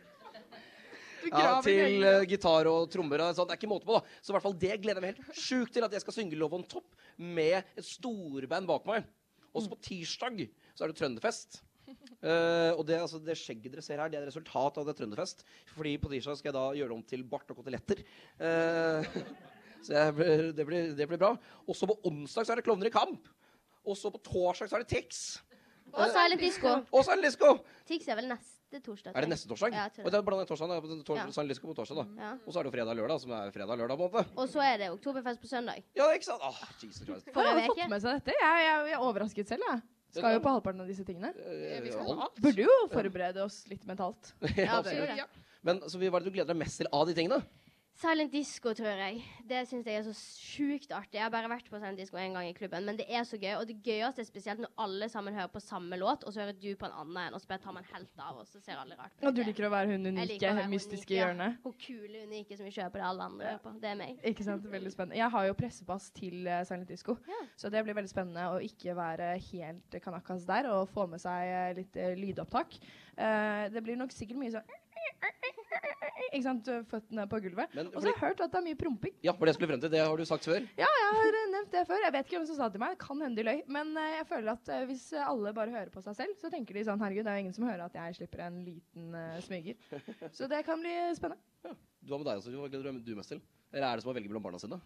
Ja, til uh, eh, gitar og trommer. og sånt. Det er ikke måte på, da. Så i hvert fall det gleder jeg meg helt sjukt til. At jeg skal synge Love on Top med et storband bak meg. Også på tirsdag så er det Trønderfest. Eh, og det, altså, det skjegget dere ser her, det er et resultat av det Trønderfest. Fordi på tirsdag skal jeg da gjøre det om til bart og koteletter. Uh, så jeg, blir- det, blir, det blir bra. Også på onsdag så er det Klovner i kamp. Og så på torsdag så er det Tix. Og Silent Disco. Og så er det Disco! Tix er vel neste torsdag. Er det neste torsdag? Ja, jeg tror og det er blant torsdag, da. Ja. På torsdag, da. Ja. Og så er det jo fredag og lørdag, som er fredag og lørdag, på en måte. Og så er det Oktoberfest på søndag. Ja, ikke sant? Åh, Jesus Christ. Har du fått med seg dette? Jeg, jeg, jeg er overrasket selv, jeg. Skal jo på halvparten av disse tingene. Eh, Vi skal alt. Burde jo forberede oss litt mentalt. ja, det gjør jeg. det. Men så hva er det du gleder deg mest til av de tingene? Silent Disco, tror jeg. Det syns jeg er så sjukt artig. Jeg har bare vært på Silent Disco én gang i klubben, men det er så gøy. Og det gøyeste er spesielt når alle sammen hører på samme låt, og så hører du på en annen en, og så bare tar man helt av, og så ser alle rart på Og du liker å være hun unike, være mystiske hjørnet? ja. Hun kule, unike som vi kjøper på det alle andre hører på. Det er meg. Ikke sant? Veldig spennende. Jeg har jo pressepass til uh, Silent Disco, Ja. så det blir veldig spennende å ikke være helt kanakas der og få med seg eh, litt uh, lydopptak. Uh, det blir nok sikkert mye sånn ikke sant, føttene på gulvet. Men Og så har jeg hørt at det er mye promping. Ja, for det skulle frem til. Det har du sagt før. Ja, jeg har eh, nevnt det før. Jeg vet ikke hvem som sa det til meg. Det kan hende de løy. Men eh, jeg føler at eh, hvis alle bare hører på seg selv, så tenker de sånn Herregud, det er jo ingen som hører at jeg slipper en liten uh, smyger. Så det kan bli spennende. Du har med deg også. Hva gleder du mest til? Eller er det som å velge mellom barna sine?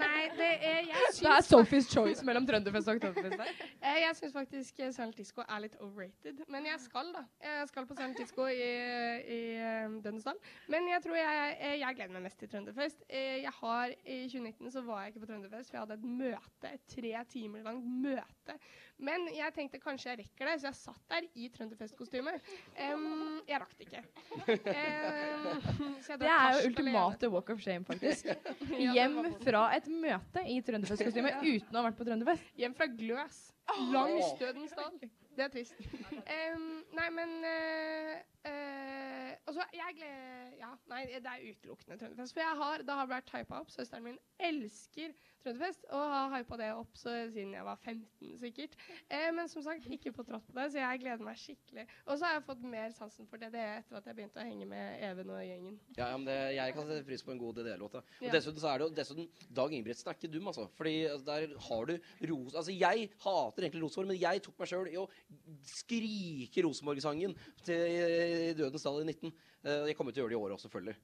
Nei, det er Jeg Det er Sophie's choice mellom Trønderfest og Oktoberfest eh, jeg syns faktisk eh, Silent Disco er litt overrated. Men jeg skal, da. Jeg skal på Silent Disco i, i eh, Dønsdal. Men jeg tror jeg, jeg gleder meg mest til Trønderfest. Jeg har, I 2019 så var jeg ikke på Trønderfest, for jeg hadde et møte. Et tre timer langt møte. Men jeg tenkte kanskje jeg rekker det, så jeg satt der i Trønderfest-kostyme. Em, jeg rakk det ikke. Um, Det er jo ultimate walk of shame, faktisk. Hjem fra et møte i Trønderfest-kostyme uten å ha vært på Trønderfest. Hjem fra Gløs. Langs Dødens dal. Det er trist. Um, nei, men uh, uh, Altså, jeg gleder Ja, nei, det er utelukkende Trønderfest. For jeg har, det har vært hypa opp. Søsteren min elsker Trønderfest og har hypa det opp så, siden jeg var 15, sikkert. Uh, men som sagt, ikke fått trådt på det, så jeg gleder meg skikkelig. Og så har jeg fått mer sansen for DDE etter at jeg begynte å henge med Even og gjengen. Ja, ja, men det, Jeg kan sette pris på en god DDE-låt. Ja. Og Ja. Dessuten så er det jo dessuten, Dag Ingebrigtsen er ikke dum, altså. Fordi altså, der har du ros... Altså, jeg hater egentlig Rosenborg, men jeg tok meg sjøl i å skrike Rosenborg-sangen til i Dødens dal i 19. Eh, jeg kommer til å gjøre det i år også, selvfølgelig.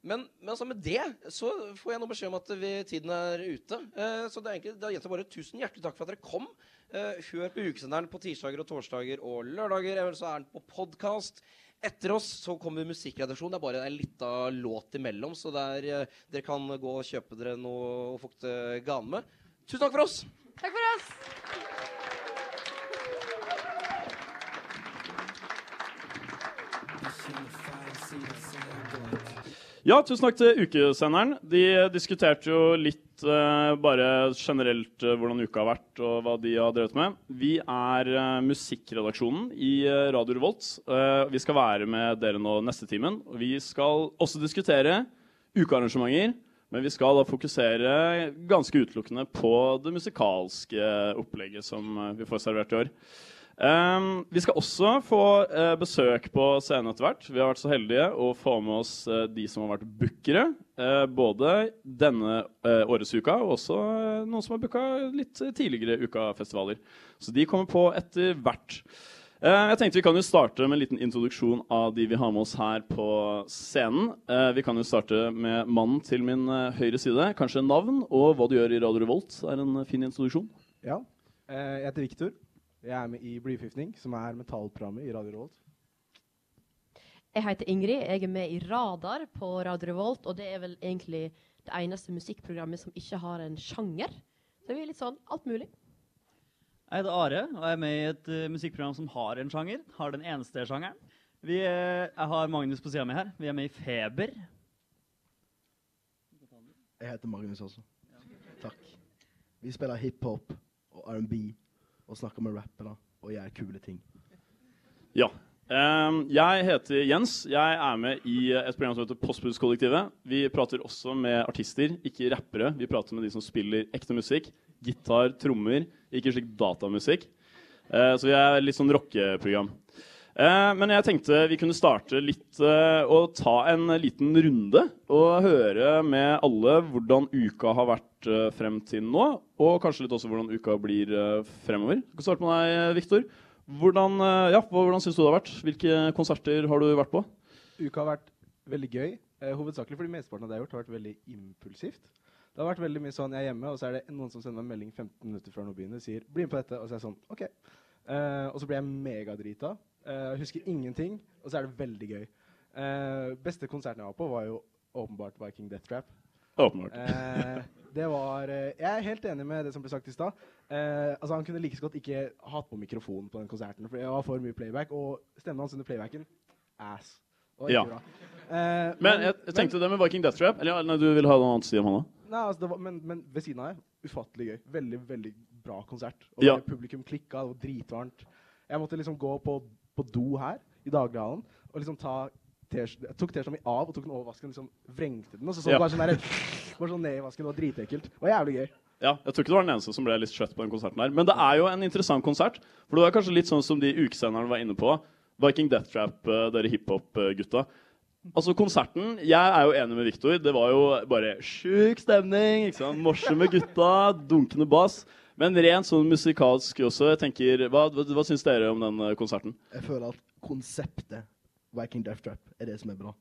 Men, men altså med det så får jeg nå beskjed om at vi, tiden er ute. Eh, så det er egentlig, da gjenstår bare tusen hjertelig takk for at dere kom. Eh, hør på ukesenderen på tirsdager og torsdager og lørdager. Eller så er den på podkast. Etter oss så kommer musikkredaksjon. Det er bare en lita låt imellom, så der, eh, dere kan gå og kjøpe dere noe å fukte ganen med. Tusen takk for oss! Takk for oss! Ja, tusen takk til ukesenderen. De diskuterte jo litt eh, bare generelt eh, hvordan uka har vært, og hva de har drevet med. Vi er eh, musikkredaksjonen i eh, Radio Revolt. Eh, vi skal være med dere nå neste timen. Vi skal også diskutere ukearrangementer, men vi skal da fokusere ganske utelukkende på det musikalske opplegget som eh, vi får servert i år. Um, vi skal også få uh, besøk på scenen etter hvert. Vi har vært så heldige å få med oss uh, de som har vært bookere. Uh, både denne årets uka og også noen som har booka litt tidligere ukafestivaler. Så de kommer på etter hvert. Jeg tenkte Vi kan jo starte med en liten introduksjon av de vi har med oss her på scenen. Vi kan jo starte med mannen til min høyre side. Kanskje navn og hva du gjør i Radio Revolt er en fin introduksjon. Ja. Jeg heter Viktor. Jeg er med i Blyforgiftning, som er metallprogrammet i Radio Revolt. Jeg heter Ingrid. Jeg er med i Radar på Radio Revolt, og det er vel egentlig det eneste musikkprogrammet som ikke har en sjanger. Så vi er litt sånn alt mulig. Jeg heter Are, og jeg er med i et uh, musikkprogram som har en sjanger. Har den eneste sjangeren. Vi, eh, jeg har Magnus på sida mi her. Vi er med i Feber. Jeg heter Magnus også. Takk. Vi spiller hiphop og R&B og snakker med rappere og gjør kule ting. Ja. Um, jeg heter Jens. Jeg er med i et program som heter Postbudskollektivet. Vi prater også med artister, ikke rappere. Vi prater med de som spiller ekte musikk. Gitar, trommer, ikke slik datamusikk. Uh, så vi er litt sånn rockeprogram. Uh, men jeg tenkte vi kunne starte litt uh, og ta en liten runde og høre med alle hvordan uka har vært eh, frem til nå, og kanskje litt også hvordan uka blir eh, fremover. Vi kan starte med deg, Viktor. Hvordan, eh, ja, hvordan syns du det har vært? Hvilke konserter har du vært på? Uka har vært veldig gøy. Eh, hovedsakelig fordi mesteparten av det jeg har gjort, har vært veldig impulsivt. Det har vært veldig mye sånn jeg er hjemme, og så er det noen som sender meg en melding 15 minutter før nå begynner, sier 'bli med på dette', og så er jeg sånn OK. Eh, og så blir jeg megadrita. Uh, husker ingenting, og så er det veldig gøy. Eh, beste konserten jeg var på, var jo åpenbart Viking Death Trap. Åpenbart. Eh, det var eh, Jeg er helt enig med det som ble sagt i stad. Eh, altså Han kunne like så godt ikke hatt på mikrofonen på den konserten, for det var for mye playback, og stemmen hans under playbacken ass. Ja. bra. Eh, Men jeg, jeg tenkte det med Viking Death Trap. Eller nei, du vil ha noe annet å si om han da? Nei, altså, det var, men, men ved siden av det, ufattelig gøy. Veldig, veldig bra konsert. Og Ja. publikum klikka, det var dritvarmt. Jeg måtte liksom gå på, på do her i daglighallen og liksom ta jeg tok T-skjorta mi av og tok den over vasken liksom vrengte den. Og så så Ja. bare sånn, der, bare sånn ned i vasken. Det var dritekkelt. Det var jævlig gøy. Ja, jeg tror ikke du var den eneste som ble litt skjøtt på den konserten der Men det er jo en interessant konsert. For det var kanskje litt sånn som de ukesenderne var inne på. Viking Death Trap, eh, dere hiphop-gutta. Altså konserten, Jeg er jo enig med Viktor. Det var jo bare sjuk stemning. ikke sant? Morse med gutta, dunkende bass. Men rent sånn musikalsk også. jeg tenker, Hva, hva, hva syns dere om den eh, konserten? Jeg føler at konseptet Viking Death Trap er det som er bra.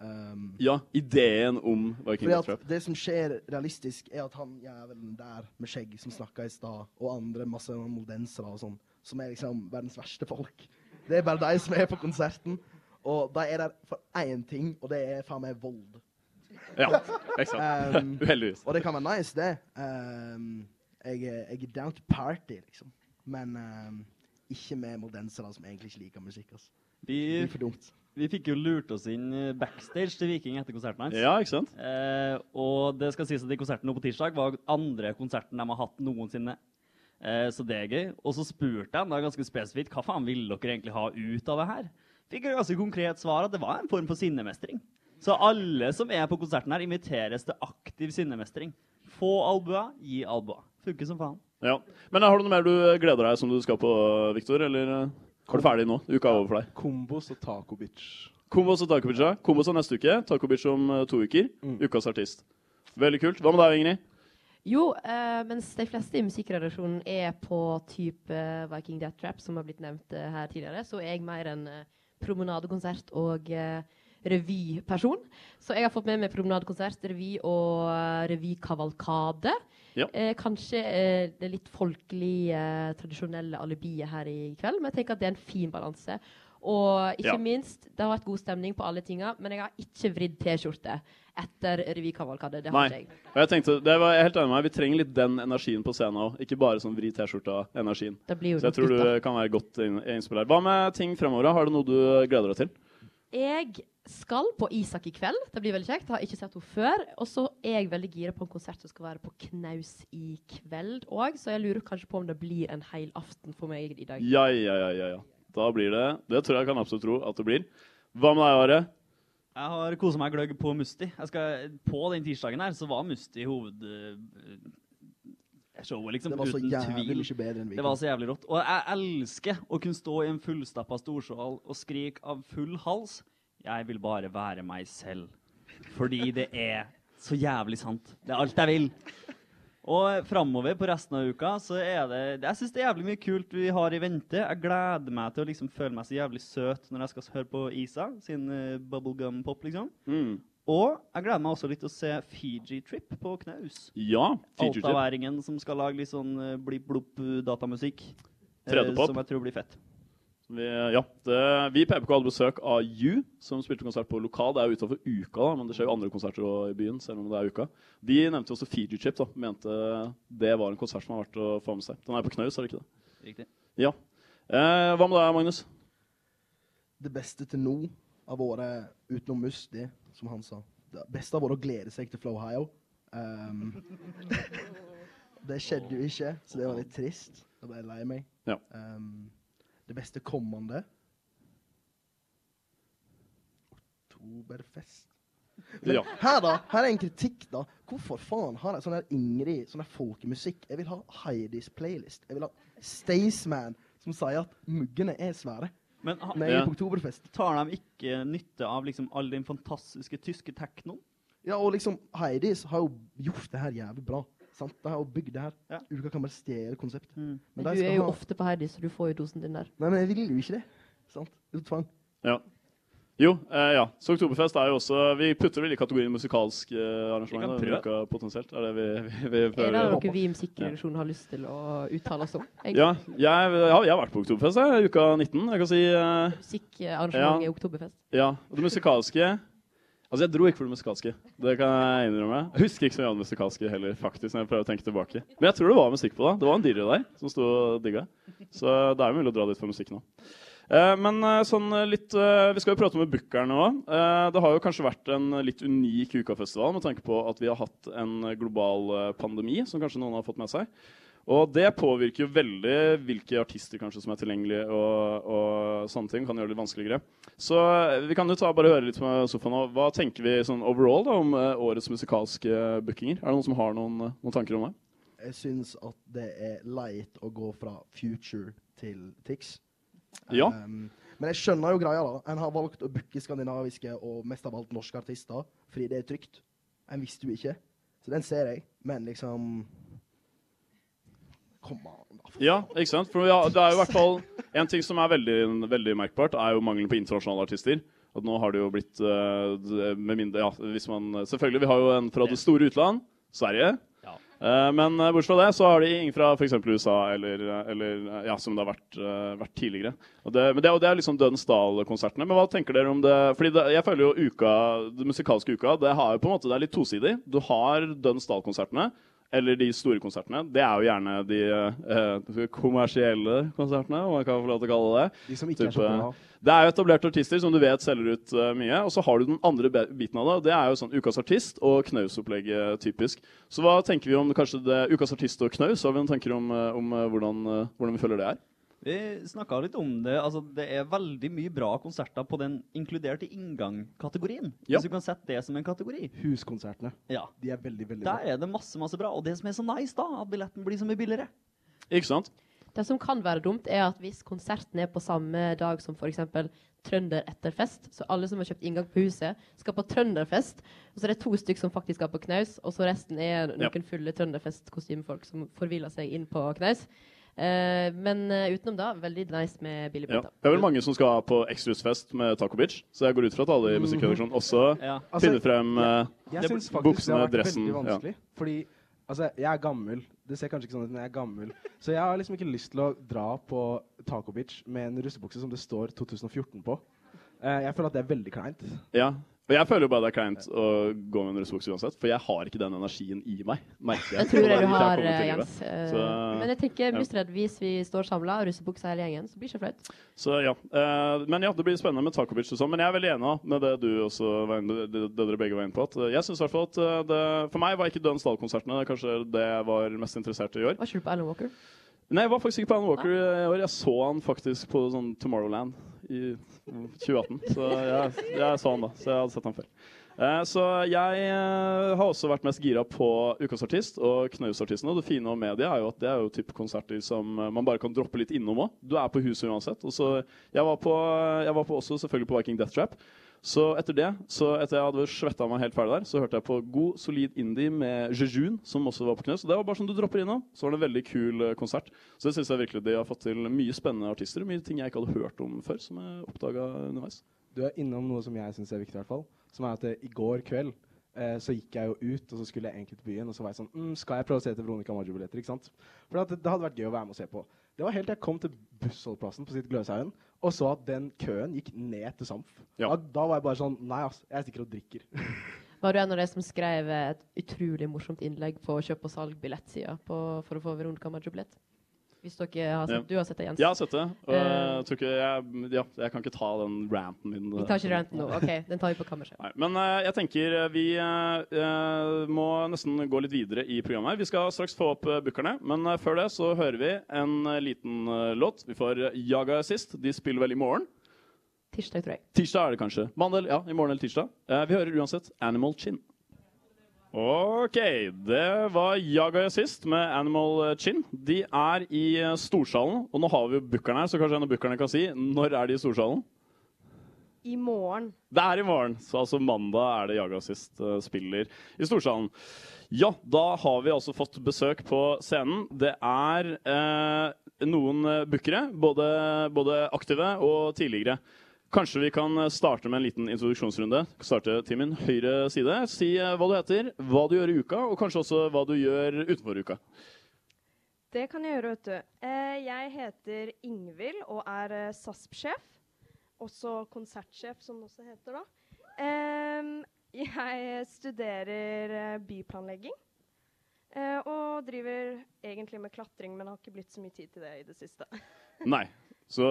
Um, Ja, ideen om Viking Death Trap. det som skjer realistisk, er at han jævelen der med skjegg som snakka i stad, og andre masse moldensere og sånn, som er liksom verdens verste folk Det er bare de som er på konserten. Og de er der for én ting, og det er faen meg vold. Ja, ikke sant. Um, Uheldigvis. Og det kan være nice, det. Um, jeg, jeg er down to party, liksom. Men um, ikke med moldensere som egentlig ikke liker musikk. Altså. Vi, vi fikk jo lurt oss inn eh, backstage til Viking etter konserten hans. Ja, ikke sant? Eh, og det skal sies at de konserten på tirsdag var andre konserten de har hatt noensinne. Eh, så det er gøy. Og så spurte jeg da ganske spesifikt hva faen ville dere egentlig ha ut av det her. Fikk et ganske konkret svar at det var en form for sinnemestring. Så alle som er på konserten her, inviteres til aktiv sinnemestring. Få albuer, gi albuer. Funker som faen. Ja. Men har du noe mer du gleder deg som du skal på, Viktor? Eller eh, er du ferdig nå? Uka er over for deg. Kombos og Taco Bitch. Kombos og Taco Bitch, ja. Kombos er neste uke. Taco Bitch om eh, to uker. Ukas artist. Veldig kult. Hva med deg, Ingrid? Jo, eh, mens de fleste i musikkredaksjonen er på type Viking Death Trap, som har blitt nevnt eh, her tidligere, så er jeg mer en eh, promenadekonsert og eh, revyperson. Så jeg har fått med meg promenadekonsert, revy og eh, revykavalkade. Ja. Eh, kanskje eh, det litt folkelige, eh, tradisjonelle alibiet her i kveld, men jeg tenker at det er en fin balanse. Og ikke Ja. minst, det har vært god stemning på alle tinga, men jeg har ikke vridd T-skjorte etter revykavalkade. Det har Nei. ikke jeg. Og jeg tenkte, det var jeg helt enig med meg, Vi trenger litt den energien på scenen òg. Ikke bare sånn vri T-skjorta-energien. Så jeg tror du kan være godt inspirert. Hva med ting fremover? Har du noe du gleder deg til? Jeg skal på Isak i kveld. Det blir veldig kjekt. Jeg har ikke sett henne før. Og så er jeg veldig gira på en konsert som skal være på Knaus i kveld òg, så jeg lurer kanskje på om det blir en hel aften for meg i dag. Ja, ja, ja, ja, ja. Da blir det Det tror jeg kan absolutt tro at det blir. Hva med deg, Are? Jeg har kosa meg gløgg på Musti. Jeg skal, på den tirsdagen her så var Musti hoved... eh, Showet, liksom. Det var så jævlig mye bedre enn Det var så jævlig rått. Og jeg elsker å kunne stå i en fullstappa storsal og skrike av full hals. Jeg vil bare være meg selv. Fordi det er så jævlig sant. Det er alt jeg vil. Og framover på resten av uka så er det Jeg syns det er jævlig mye kult vi har i vente. Jeg gleder meg til å liksom føle meg så jævlig søt når jeg skal høre på Isa sin uh, bubblegum-pop, liksom. Mm. Og jeg gleder meg også litt til å se Fiji Trip på Knaus. Ja, Fiji Trip. Altaværingen som skal lage litt sånn uh, blipp-blopp-datamusikk. Uh, som jeg tror blir fett. Vi, ja, det, vi i PPK hadde besøk av You, som spilte konsert på lokal. Det er jo utenfor uka, da, men det skjer jo andre konserter også i byen. selv om det er uka. De nevnte også Fiji Chip. da, Mente det var en konsert som var verdt å få med seg. Den er på Knaus, er det ikke det? Riktig. Ja. Eh, hva med deg, Magnus? Det beste til nå har vært, utenom Musti, som han sa Det beste har vært å glede seg til Flowhio. Um, det skjedde jo ikke, så det var litt trist. Da ble jeg lei meg. Ja. Um, det beste kommende Oktoberfest. Men Ja. her, da. Her er en kritikk, da. Hvorfor faen har jeg sånn her Ingrid, sånn her folkemusikk? Jeg vil ha Heidis playlist. Jeg vil ha Staysman, som sier at muggene er svære. Men ha- Nei, Ja. på Oktoberfest. Tar de ikke nytte av liksom all den fantastiske tyske teknoen? Ja, og liksom Heidis har jo gjort det her jævlig bra. Sant? Det jo bygd det her. Uka kan bare stjele konseptet. Men men du er jo ha- ofte på Heidi, så du får jo dosen din der. Nei, men jeg vil jo ikke det. Sant? Det er tvang. Ja. Jo, eh, ja. Så Oktoberfest er jo også Vi putter vel i kategorien musikalsk eh, arrangement. Vi kan prøve. potensielt. Er det vi, vi, vi Er det noe vi i Musikkredaksjonen har lyst til å uttale oss om? Ja, jeg, ja, jeg har vært på Oktoberfest jeg, uka 19. Jeg kan si eh, Musikkarrangement i Oktoberfest. Ja, og det musikalske Altså, jeg dro ikke for det musikalske. Det kan jeg innrømme. Jeg husker ikke så mye av det musikalske heller, faktisk, når jeg prøver å tenke tilbake. Men jeg tror det var musikk på det. Det var en DJ der som sto og digga. Så det er jo mulig å dra dit for musikk nå. Eh, men eh, sånn eh, litt Vi skal jo prate med bookerne òg. Det har jo kanskje vært en litt unik ukafestival med tanke på at vi har hatt en global pandemi, som kanskje noen har fått med seg. Og det påvirker jo veldig hvilke artister kanskje som er tilgjengelige, og, og sånne ting. Kan gjøre det litt vanskeligere. Så vi kan jo ta bare høre litt med sofaen nå. Hva tenker vi sånn overall da, om eh, årets musikalske bookinger? Er det noen som har noen, eh, noen tanker om det? Jeg syns at det er leit å gå fra Future til Tix. Ja. Um, men jeg skjønner jo greia, da. En har valgt å booke skandinaviske og mest av alt norske artister fordi det er trygt. En visste jo ikke. Så den ser jeg. Men liksom Kom an, da. Ja, ikke sant? For ja, det er jo i hvert fall En ting som er veldig, veldig merkbart, er jo mangelen på internasjonale artister. At nå har det jo blitt uh, med mindre, ja, hvis man, Selvfølgelig, vi har jo en fra det store utland, Sverige. Eh, men uh, bortsett fra det, så har de ingen fra f.eks. USA, eller, eller ja, som det har vært, vært tidligere. Og det, men det, og det er liksom Dødens Dal-konsertene. Men hva tenker dere om det? Fordi det, jeg føler jo uka, det musikalske uka det har jo på en måte, det er litt tosidig. Du har Dødens Dal-konsertene. Eller de store konsertene. Det er jo gjerne de eh, kommersielle konsertene, om man kan få lov til å kalle det. De som ikke er så bra. Det er jo etablerte artister som du vet selger ut uh, mye. Og så har du den andre biten av det. Det er jo sånn Ukas artist og Knaus-opplegget typisk. Så hva tenker vi om kanskje det, Ukas artist og Knaus? Har vi noen tanker om, eh, om eh, hvordan, hvordan vi føler det er? Vi snakka litt om det. altså Det er veldig mye bra konserter på den inkludert i inngang-kategorien. Ja. Hvis du kan sette det som en kategori. Huskonsertene. Ja. De er veldig, veldig Der er det masse masse bra. Og det som er så nice, da, at billetten blir så mye billigere. Ikke sant? Det som kan være dumt, er at hvis konserten er på samme dag som f.eks. Trønder etter fest, så alle som har kjøpt inngang på huset, skal på Trønderfest, og så er det to stykker som faktisk skal på knaus, og så resten er noen Ja. fulle Trønderfest-kostymefolk som forviler seg inn på knaus. Eh, men eh, utenom da, veldig nice med Ja. billigbilletter. Det er vel mange som skal på Extras-fest med Taco Bitch, så jeg går ut fra at alle i musikkredaksjonen også Ja. finner frem uh, Jeg syns faktisk det buksene, har vært dressen. Ja. Fordi altså, jeg er gammel. Det ser kanskje ikke sånn ut, men jeg er gammel. Så jeg har liksom ikke lyst til å dra på Taco Bitch med en russebukse som det står 2014 på. Uh, jeg føler at det er veldig kleint. Ja. Og jeg føler jo bare det er kleint å gå med en russebukse uansett, for jeg har ikke den energien i meg. merker jeg. Jeg tror jeg du har, eh. Jens. Eh, Så, Men jeg tenker ja. Mustred, hvis vi står samla, russebuksa hele gjengen, så blir det ikke flaut. Så ja. Eh, men ja, det blir spennende med Takovic og sånn. Men jeg er veldig enig med det du også det, dere begge var inne på. At jeg synes i hvert fall at det, For meg var ikke Dønn Stahl-konsertene kanskje det jeg var mest interessert i i år. Ikke du på Alan Walker? Nei, jeg var faktisk ikke på Alan Walker i år. Jeg så han faktisk på sånn Tomorrowland i 2018. Så jeg, jeg så han da. Så jeg hadde sett han før. Eh, så jeg eh, har også vært mest gira på Ukas artist og Knausartisten. Og det fine med media er jo at det er jo type konserter som eh, man bare kan droppe litt innom òg. Du er på huset uansett. Og så jeg var på, jeg var på også selvfølgelig på Viking Death Trap. Så etter det, så etter jeg hadde svetta meg helt ferdig der, så hørte jeg på god, solid indie med Jejun, som også var på Knøs. Det var bare sånn du dropper innom. Så var det en veldig kul eh, konsert. Så det syns jeg virkelig de har fått til mye spennende artister. Mye ting jeg ikke hadde hørt om før, som jeg oppdaga underveis. Du er innom noe som jeg syns er viktig, i hvert fall. Som er at det, i går kveld eh, så gikk jeg jo ut, og så skulle jeg egentlig til byen. Og så var jeg sånn mm, Skal jeg prøve å se til Veronica Maggio-billetter? ikke sant? For det, det hadde vært gøy å være med og se på. Det var helt til jeg kom til bussholdeplassen på sitt Gløshaugen og så at den køen gikk ned til Samf. Da, da var jeg bare sånn Nei, ass, jeg stikker og drikker. Var du en av de som skrev et utrolig morsomt innlegg på kjøp- og salg-billettsida for å få Veronica Maggio-billett? Hvis dere har sett, Ja. du har sett det, Jens? Jeg har sett det. Og Eh, jeg, tror ikke jeg, ja, jeg kan ikke ta den ranten min. vi tar ikke ranten nå. OK, den tar vi på kammerset. Nei, men eh, jeg tenker eh, vi eh, eh, må nesten gå litt videre i programmet. her. Vi skal straks få opp bookerne, men eh, før det så hører vi en eh, liten eh, låt. Vi får Jaga sist. De spiller vel i morgen? Tirsdag, tror jeg. Tirsdag er det kanskje. Mandel, ja, i morgen eller tirsdag. Eh, vi hører uansett Animal Chin. OK, det var Jaga sist med Animal Chin. De er i eh, Storsalen, og nå har vi jo bookeren her, så kanskje en av bookerne kan si når er de i Storsalen? I morgen. Det er i morgen, så altså mandag er det Jaga sist uh, spiller i Storsalen. Ja, da har vi altså fått besøk på scenen. Det er eh, noen eh, bookere, både, både aktive og tidligere. Kanskje vi kan eh, starte med en liten introduksjonsrunde. Starte til min høyre side. Si eh, hva du heter, hva du gjør i uka, og kanskje også hva du gjør utenfor uka. Det kan jeg gjøre, vet du. Eh, jeg heter Ingvild og er SASP-sjef. Også konsertsjef, som det også heter da. Jeg studerer byplanlegging. og driver egentlig med klatring, men har ikke blitt så mye tid til det i det siste. Nei. Så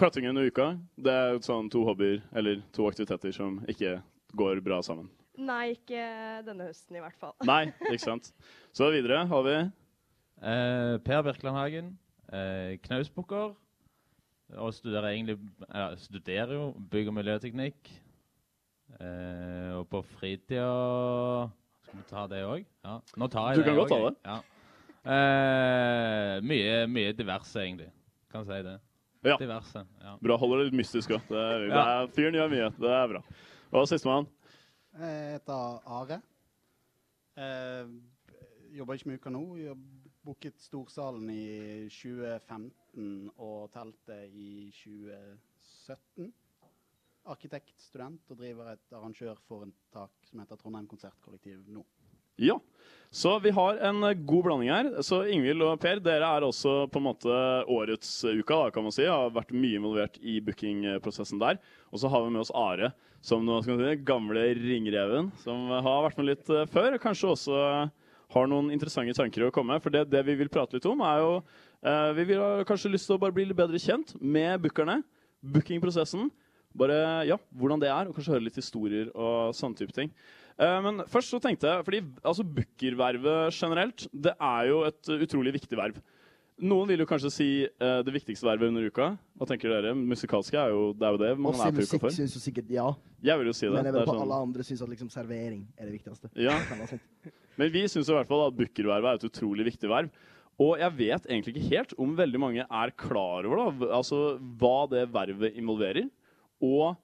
klatring under uka, det er sånn to hobbyer, eller to aktiviteter som ikke går bra sammen. Nei, ikke denne høsten i hvert fall. Nei, ikke sant. Så videre har vi Eh, per Birkelandhagen. Eh, knausbukker. Og studerer egentlig eh, studerer jo bygg- og miljøteknikk. Eh, og på fritida Skal vi ta det òg? Ja. Nå tar jeg Du kan godt også, ta det. Ja. Eh, mye, mye diverse, egentlig. Kan si det. Ja. Diverse. Ja. Bra, holder det litt mystisk òg. Ja. Fyren gjør mye. Det er bra. Og sistemann. Jeg heter Are. Jeg jobber ikke med uka nå. Jeg booket Storsalen i 2015 og teltet i 2017. Arkitektstudent og driver et arrangørforetak som heter Trondheim Konsertkollektiv nå. Ja. Så vi har en god blanding her. Så Ingvild og Per, dere er også på en måte årets uka, da, kan man si. Har vært mye involvert i bookingprosessen der. Og så har vi med oss Are, som nå skal si, gamle ringreven, som har vært med litt eh, før. Kanskje også har noen interessante tanker å komme med. For det, det vi vil prate litt om, er jo eh, Vi vil ha kanskje lyst til å bare bli litt bedre kjent med bookerne. Bookingprosessen. Bare ja, hvordan det er, og kanskje høre litt historier og sånne type ting. Eh, men først så tenkte jeg, fordi altså bookervervet generelt, det er jo et uh, utrolig viktig verv. Noen vil jo kanskje si uh, det viktigste vervet under uka. Hva tenker dere? Musikalske er jo det, er jo det man Også er på uka musikk for. syns jo sikkert ja. Jeg vil jo si det. Men jeg er på sånn- alle andre syns at liksom servering er det viktigste. Ja. Men vi syns i hvert fall at bookervervet er et utrolig viktig verv. Og jeg vet egentlig ikke helt om veldig mange er klar over da, altså, hva det vervet involverer. Og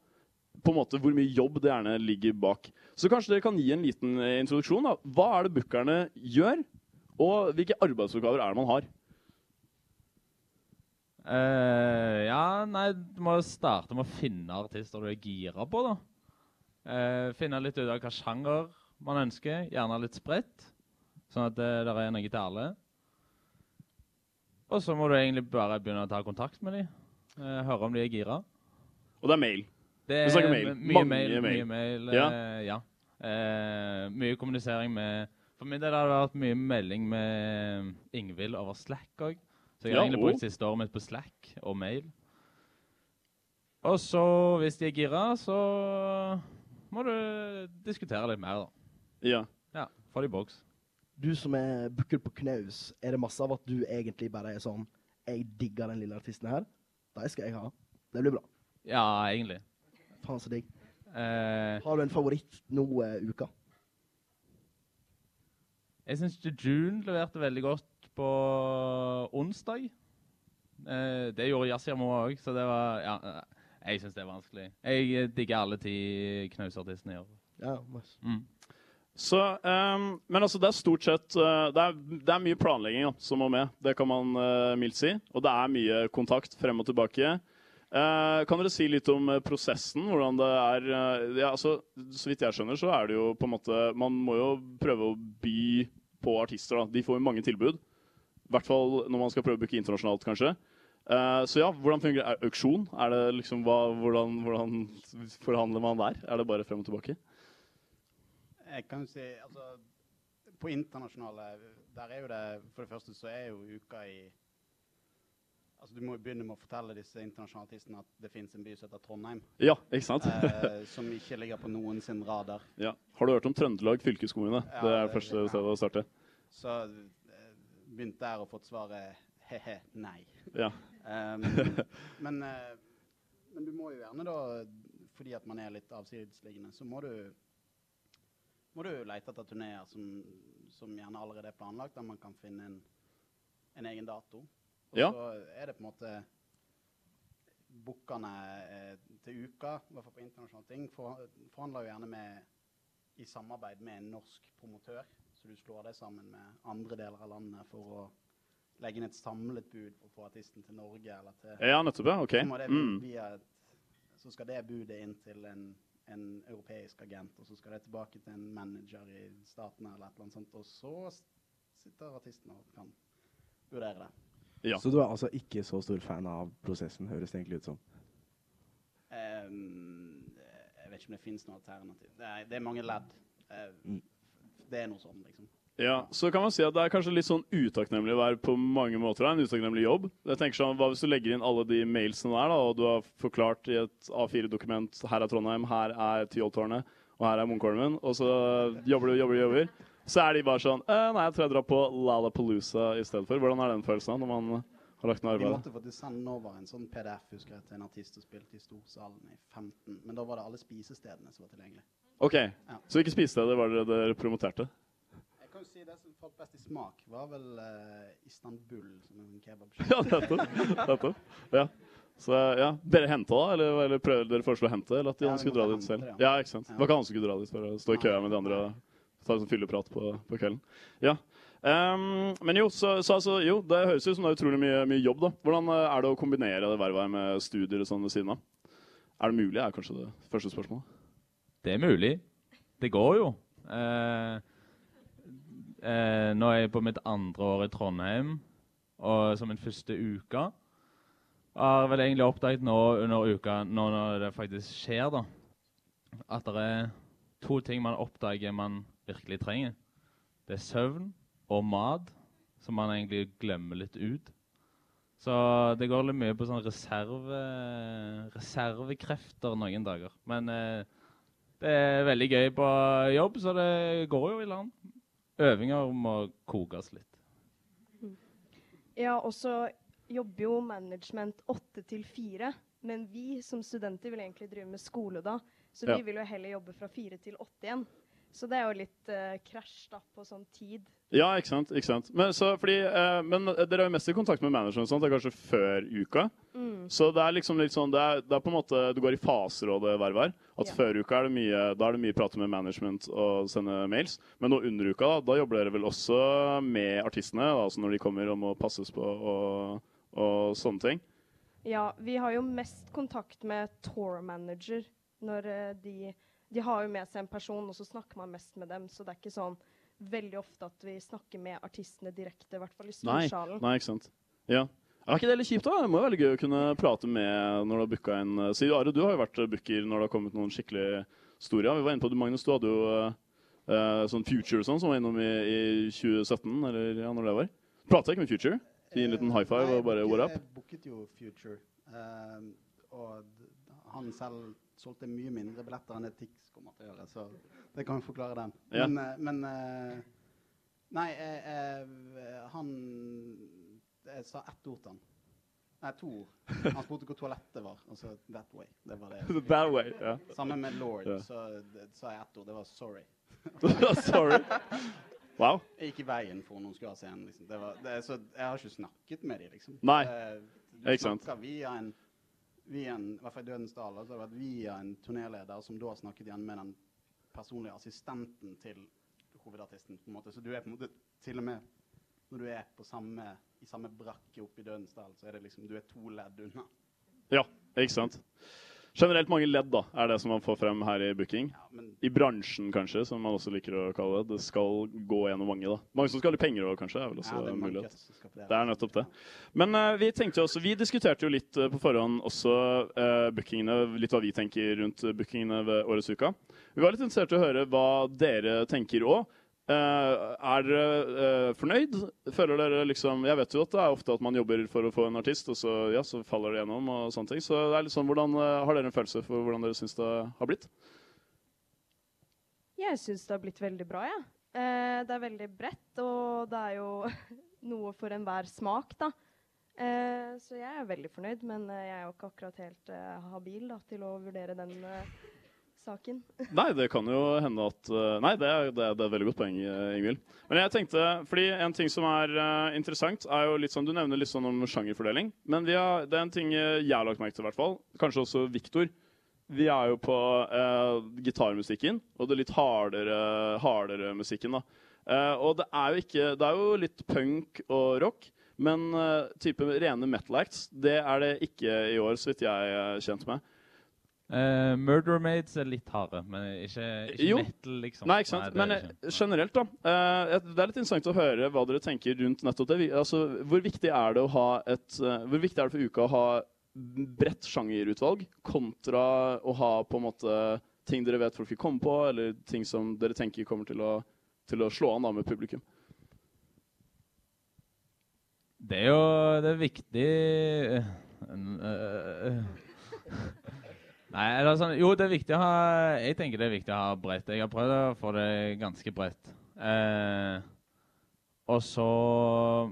på en måte hvor mye jobb det gjerne ligger bak. Så kanskje dere kan gi en liten eh, introduksjon. da. Hva er det bookerne gjør, og hvilke arbeidsoppgaver er det man har? Uh, ja, nei, du må starte med å finne artister du er gira på, da. Uh, finne litt ut av hva sjanger man ønsker, gjerne litt spredt, sånn at det der er noe til alle. Og så må du egentlig bare begynne å ta kontakt med dem, høre om de er gira. Og det er mail. Vi snakker mail. Mye mail. mail. Mye mail Ja. eh, ja. Eh, mye kommunisering med For min del har det vært mye melding med Ingvild over Slack òg. Så jeg har Ja, egentlig oh. brukt siste året mitt på Slack og mail. Og så, hvis de er gira, så må du diskutere litt mer, da. Ja. Ja, Få det i boks. Du som er booker på knaus, er det masse av at du egentlig bare er sånn Jeg digger den lille artisten her. De skal jeg ha. Det blir bra. Ja, egentlig. Faen så digg. Eh, Har du en favoritt nå uh, uka? Jeg syns June leverte veldig godt på onsdag. Eh, det gjorde Yassirmo òg, så det var Ja, eh, jeg syns det er vanskelig. Jeg eh, digger alle ti knausartistene i år. Ja, nice. Mm. Så, um, men altså, det er stort sett uh, det, er, det er mye planlegging ja, som må med. Det kan man uh, mildt si. Og det er mye kontakt frem og tilbake. Eh, kan dere si litt om eh, prosessen? Hvordan det er eh, ja, altså, Så vidt jeg skjønner, så er det jo på en måte Man må jo prøve å by på artister. da. De får jo mange tilbud. I hvert fall når man skal prøve å booke internasjonalt, kanskje. Uh, så ja, hvordan fungerer er auksjon? Er det liksom, hva, hvordan, hvordan forhandler man der? Er det bare frem og tilbake? Jeg kan jo si, altså, På internasjonale Der er jo det For det første så er jo uka i Altså Du må jo begynne med å fortelle disse internasjonale artistene at det fins en by som heter Trondheim. Ja, ikke sant? eh, som ikke ligger på noen sin radar. Ja. Har du hørt om Trøndelag fylkeskommune? Ja, det er det- første ja. stedet å starte. Så eh, begynt der og fått svaret he-he, nei. Ja. Um, men, eh, men du må jo gjerne da, fordi at man er litt avsidesliggende, så må du må du lete etter turneer som, som gjerne allerede er planlagt, der man kan finne en, en egen dato. Og Ja. så er det på en måte Bookerne eh, til uka, i hvert fall på internasjonale ting, for, forhandler jo gjerne med i samarbeid med en norsk promotør. Så du slår det sammen med andre deler av landet for å legge inn et samlet bud for å få artisten til Norge eller til Ja, nettopp, ok. Mm. via så skal det budet inn til en, en europeisk agent, og så skal det tilbake til en manager i statene eller et eller annet sånt, og så sitter artisten og kan vurdere det. Så du er altså ikke så stor fan av prosessen, høres det egentlig ut som. Um, jeg vet ikke om det finnes noe alternativ. Det er, det er mange ledd. Mm. Det er noe sånn, liksom. Ja, så kan man si at det er kanskje litt sånn utakknemlig å være på mange måter. En utakknemlig jobb. Jeg tenker sånn, Hva hvis du legger inn alle de mailsene der, da, og du har forklart i et A4-dokument her er Trondheim, her er Tyholttårnet, og her er Munkholmen, og så jobber du, jobber du, jobber. Så er de bare sånn «Eh, Nei, jeg tror jeg drar på stedet for. Hvordan er den følelsen når man har lagt ned Vi arbeidet? måtte faktisk sende over en sånn PDF husker jeg, til en artist som spilte i Storsalen i 15, men da var det alle spisestedene som var tilgjengelige. OK, Ja. så hvilke spisesteder var det dere promoterte? Jeg kan jo si Det som falt best i smak, var vel uh, Istanbul, som en kebabsjappe. Ja, nettopp. nettopp. Ja. Så ja, Dere henta eller, eller prøvde dere foreslo å hente? Eller at de Ja, skulle dra dit selv? ja. Ja, ikke sant. Ja. var ikke han som skulle dra dit for å stå i kø med de andre ta en sånn fylleprat på, på kvelden. Ja. Um, men jo, så, så altså, jo, det høres ut som det er utrolig mye, mye jobb. da. Hvordan eh, er det å kombinere det vervet med studier og sånn ved siden av? Er det mulig, er kanskje det første spørsmålet. Det er mulig. Det går jo. Eh, eh, nå er jeg på mitt andre år i Trondheim, og som min første uke. Har vel egentlig oppdaget nå under uka, nå når det faktisk skjer, da, at det er to ting man oppdager man virkelig trenger. Det er søvn og mat, som man egentlig glemmer litt ut. Så det går litt mye på sånn reserve, reservekrefter noen dager. Men eh, det er veldig gøy på jobb, så det går jo i land. Øvinger må kokes litt. Ja, og så jobber jo management åtte til fire. Men vi som studenter vil egentlig drive med skole da. Så Ja. vi vil jo heller jobbe fra fire til åtte igjen. Så det er jo litt eh, krasj da på sånn tid. Ja, ikke sant. ikke sant. Men, så, fordi, eh, men dere er jo mest i kontakt med manageren, sånn, det er kanskje før uka. Mm. Så det er liksom litt sånn, det er, det er på en måte, du går i faser og det vervet her. At Ja. før uka er det mye, da er det mye prat med management og sende mails. Men nå under uka, da, da jobber dere vel også med artistene, da, altså når de kommer og må passes på og, og sånne ting. Ja, vi har jo mest kontakt med tour manager når eh, de De har jo med seg en person, og så snakker man mest med dem. Så det er ikke sånn veldig ofte at vi snakker med artistene direkte, i hvert fall i storsalen. nei, ikke sant. Ja. Er ikke det litt kjipt, da? Det må jo være gøy å kunne prate med når du har booka en eh, Si, Are, du har jo vært booker når det har kommet noen skikkelig store. Ja, vi var inne på det, Magnus, du hadde jo uh, sånn Future og sånn som var innom i, i 2017, eller ja, når det var. Prata ikke med Future? Gi en liten high five og bare what up? Jeg booket jo Future, uh, og han selv solgte mye mindre billetter enn det Tix kommer til å gjøre, så det kan jo forklare den. Ja. Men, eh, men eh, Nei, eh, eh, han Jeg sa ett ord til han. Nei, to ord. Han spurte hvor toalettet var. Altså that way. Det var det. That way, ja. Sammen med Lord yeah. så sa jeg ett ord. Det var sorry. Sorry. Wow. Jeg gikk i veien for noen skulle ha scenen. Liksom. Det var, det, så jeg har ikke snakket med dem, liksom. Nei. Ikke sant. via en, via en I hvert fall i Dødens har det vært via en turnéleder som da snakket igjen med den personlige assistenten til hovedartisten. på en måte. Så du er på en måte til og med når du er på samme, i samme brakke oppe i Dødens dal, så er det liksom du er to ledd unna. Ja, ikke sant. Generelt mange ledd, da, er det som man får frem her i booking. I bransjen, kanskje, som man også liker å kalle det. Det skal gå gjennom mange, da. Mange som skal ha litt penger òg, kanskje. er vel også Ja, det er mulighet. det. Er nettopp det. Men uh, vi tenkte også, vi diskuterte jo litt uh, på forhånd også uh, bookingene, litt hva vi tenker rundt bookingene ved årets uka. Vi var litt interessert i å høre hva dere tenker òg. Er dere uh, fornøyd? Føler dere liksom Jeg vet jo at det er ofte at man jobber for å få en artist, og så, ja, så faller det gjennom og sånne ting. Så det er litt sånn, hvordan, uh, har dere en følelse for hvordan dere syns det har blitt? Jeg syns det har blitt veldig bra, jeg. Eh, det er veldig bredt, og det er jo noe for enhver smak, da. Så jeg er veldig fornøyd, men jeg er jo ikke akkurat helt habil da, til å vurdere den saken. Nei, det kan jo hende at eh, Nei, det er, det er, et veldig godt poeng, eh, Ingvild. Men jeg tenkte, fordi en ting som er eh, interessant, er jo litt sånn Du nevner litt sånn om sjangerfordeling. Men har, det er en ting jeg har lagt merke til, i hvert fall. Kanskje også Viktor. Vi er jo på eh, gitarmusikken, og det litt hardere, hardere musikken, da. Eh, og det er jo ikke Det er jo litt punk og rock. Men type rene metal acts, det er det ikke i år, så vidt jeg er kjent med. Eh, Murder Maids er litt harde, men ikke, ikke metal, liksom. Nei, ikke sant? er Men eh, ikke. generelt, da. Uh, det er litt interessant å høre hva dere tenker rundt nettopp det. Altså, hvor viktig er det å ha et uh, Hvor viktig er det for uka å ha bredt sjangerutvalg kontra å ha på en måte ting dere vet folk vil komme på, eller ting som dere tenker kommer til å, til å slå an da med publikum? Det er jo det er viktig uh, Nei, eller sånn Jo, det er viktig å ha Jeg tenker det er viktig å ha bredt. Jeg har prøvd å få det ganske bredt. Eh, og så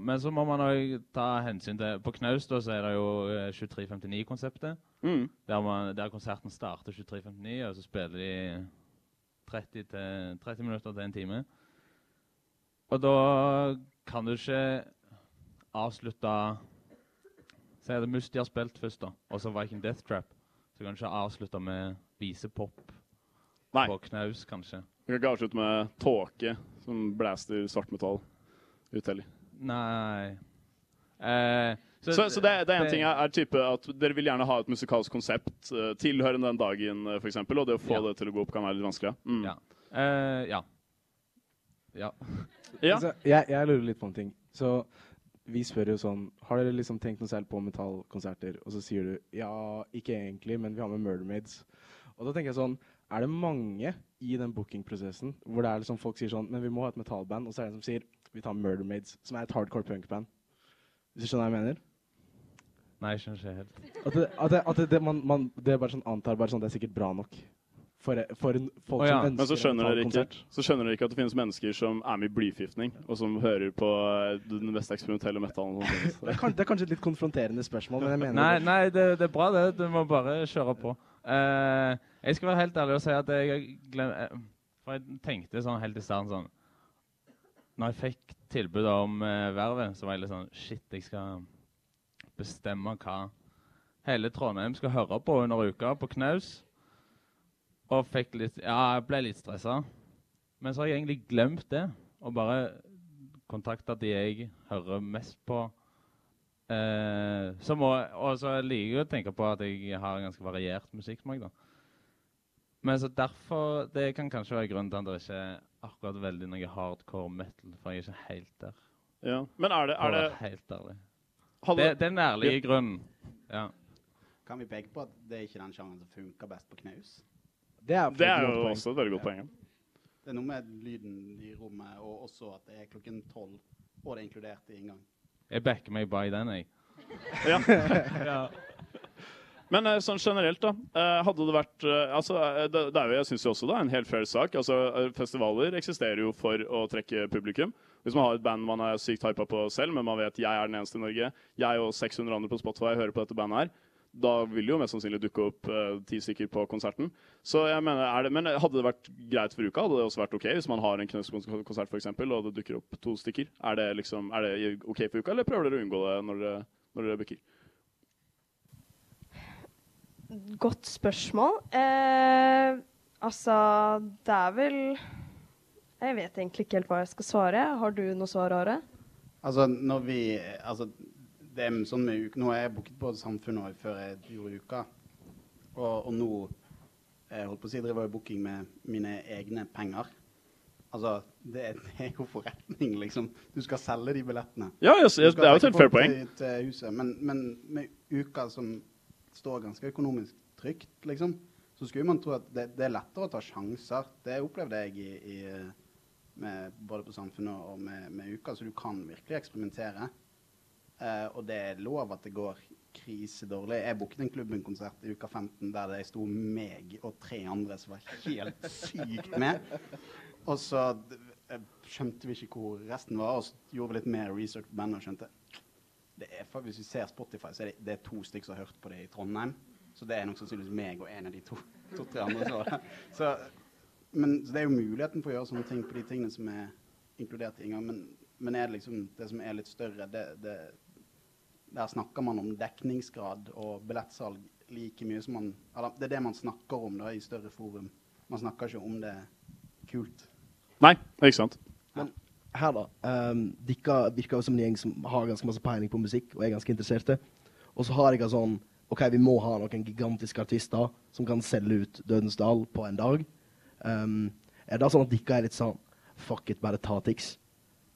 Men så må man òg ta hensyn til På Knaus da, så er det jo eh, 2359-konseptet. Mm. Der, der konserten starter 2359, og så spiller de 30, til, 30 minutter til en time. Og da kan du ikke avslutte Si at Musti har spilt først, da, og så Viking Death Trap. Så kan du ikke avslutte med visepop Nei. på knaus, kanskje. Vi kan ikke avslutte med tåke som blaster svartmetall ut heller. Nei eh, Så, så, det, det er en ting er, er type at dere vil gjerne ha et musikalsk konsept uh, tilhørende den dagen, uh, f.eks., og det å få det til å gå opp kan være litt vanskelig. Mm. Ja. Uh, ja. Ja. Ja. Altså, jeg, jeg lurer litt på en ting. Så vi spør jo sånn Har dere liksom tenkt noe særlig på metallkonserter? Og så sier du ja, ikke egentlig, men vi har med Murder Maids. Og da tenker jeg sånn Er det mange i den bookingprosessen hvor det er liksom folk sier sånn Men vi må ha et metallband, og så er det en som sier vi tar Murder Maids, som er et hardcore punkband. Hvis du skjønner hva jeg mener? Nei, jeg skjønner ikke helt. At det, at det, at det, man, man, det bare sånn antar bare sånn det er sikkert bra nok. For, for folk oh, ja. som ønsker Men så skjønner, dere ikke, så skjønner dere ikke at det finnes mennesker som er med i blyforgiftning, og som hører på eh, den mest eksperimentelle metallen. og. Det er, kan, det er kanskje et litt konfronterende spørsmål, men jeg mener Nei, det. nei det, det er bra, det. Du må bare kjøre på. Uh, jeg skal være helt ærlig og si at jeg glem, eh, For jeg tenkte sånn helt i starten sånn Når jeg fikk tilbud om uh, vervet, så var jeg litt sånn Shit, jeg skal bestemme hva hele Trondheim skal høre på under uka på knaus. Og fikk litt Ja, jeg ble litt stressa. Men så har jeg egentlig glemt det, og bare kontakta de jeg hører mest på. Eh, må, og så liker jeg å tenke på at jeg har en ganske variert musikksmak. da. Men så derfor Det kan kanskje være grunnen til at det ikke er akkurat veldig noe hardcore metal. For jeg er ikke helt der. Ja. Men er det, er det, helt ærlig. Det, det er ærlige grunnen. Ja. Kan vi peke på at det er ikke den sjangeren som funker best på knaus? Det er, Det er jo også et veldig godt poeng. ja. Det er noe med lyden i rommet, og også at det er klokken tolv, og det er inkludert i inngang. Jeg backer meg by den, jeg. Ja. Ja. Men eh, sånn generelt, da. eh, Hadde det vært eh, altså, det, det er jo, Jeg syns også det er en helt fair sak. Altså, Festivaler eksisterer jo for å trekke publikum. Hvis man har et band man er sykt hypa på selv, men man vet jeg er den eneste i Norge, jeg og 600 andre på Spotify hører på dette bandet her, da vil det jo mest sannsynlig dukke opp eh, ti stykker på konserten. Så jeg mener, er det, Men hadde det vært greit for uka, hadde det også vært OK hvis man har en knøskonsert for eksempel, og det dukker opp to stykker? Er det liksom, er det OK for uka, eller prøver dere å unngå det når dere, når dere booker? Godt spørsmål. Eh, altså, det er vel Jeg vet egentlig ikke helt hva jeg skal svare. Har du noe svar, Are? Altså, når vi Altså, er sånn med uka Nå har jeg booket på Samfunnet og før jeg gjorde uka. Og, og nå jeg holdt på å si, driver jeg booking med mine egne penger. Altså, det, er- det er jo forretning, liksom. Du skal selge de billettene. Ja, yes, yes, det er jo et fair poeng. Huset. Men, men med uka som står ganske økonomisk trygt, liksom, så skulle man tro at det, det er lettere å ta sjanser. Det opplevde jeg i, i, med, både på Samfunnet og med, med uka, så du kan virkelig eksperimentere. Eh, og det er lov at det går krisedårlig. Jeg booket en Klubben-konsert i uka 15 der det sto meg og tre andre som var helt sykt med. Og så eh, skjønte vi ikke hvor resten var, og så gjorde vi litt mer research på bandet og skjønte er, Hvis vi ser Spotify, så er det, det er to stykker som har hørt på det i Trondheim. Så det er nok sannsynligvis meg og en av de to, to-tre andre. som var. Så, men, så det er jo muligheten for å gjøre sånne ting på de tingene som er inkludert i inngang. Men, men er det liksom det som er litt større, det, det, der snakker man om dekningsgrad og billettsalg like mye som man eller, Det er det man snakker om da i større forum. Man snakker ikke om det kult. Nei, det er ikke sant. Men her, da. Um, dere virker jo som en gjeng som har ganske masse peiling på musikk og er ganske interesserte. Og så har jeg sånn OK, vi må ha noen gigantiske artister som kan selge ut Dødens Dal på en dag. Um, er det da sånn at dere er litt sånn Fuck it, bare ta Tix?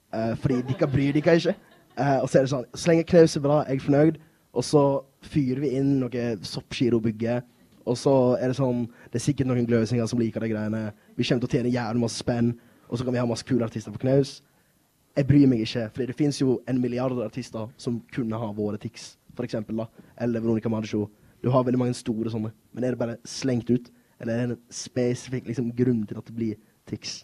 Uh, fordi dere bryr dere ikke. Uh, og så er det sånn Så lenge Knaus er bra, jeg er fornøyd. Og så fyrer vi inn noe soppgirobygge. Og så er det sånn Det er sikkert noen gløsinger som liker de greiene. Vi kommer til å tjene jævlig masse spenn. Og så kan vi ha masse kule artister på Knaus. Jeg bryr meg ikke, for det finnes jo en milliard artister som kunne ha vært Tix, for eksempel, da. Eller Veronica Maggio. Du har veldig mange store sånne. Men er det bare slengt ut? Eller er det en spesifikk liksom, grunn til at det blir Tix?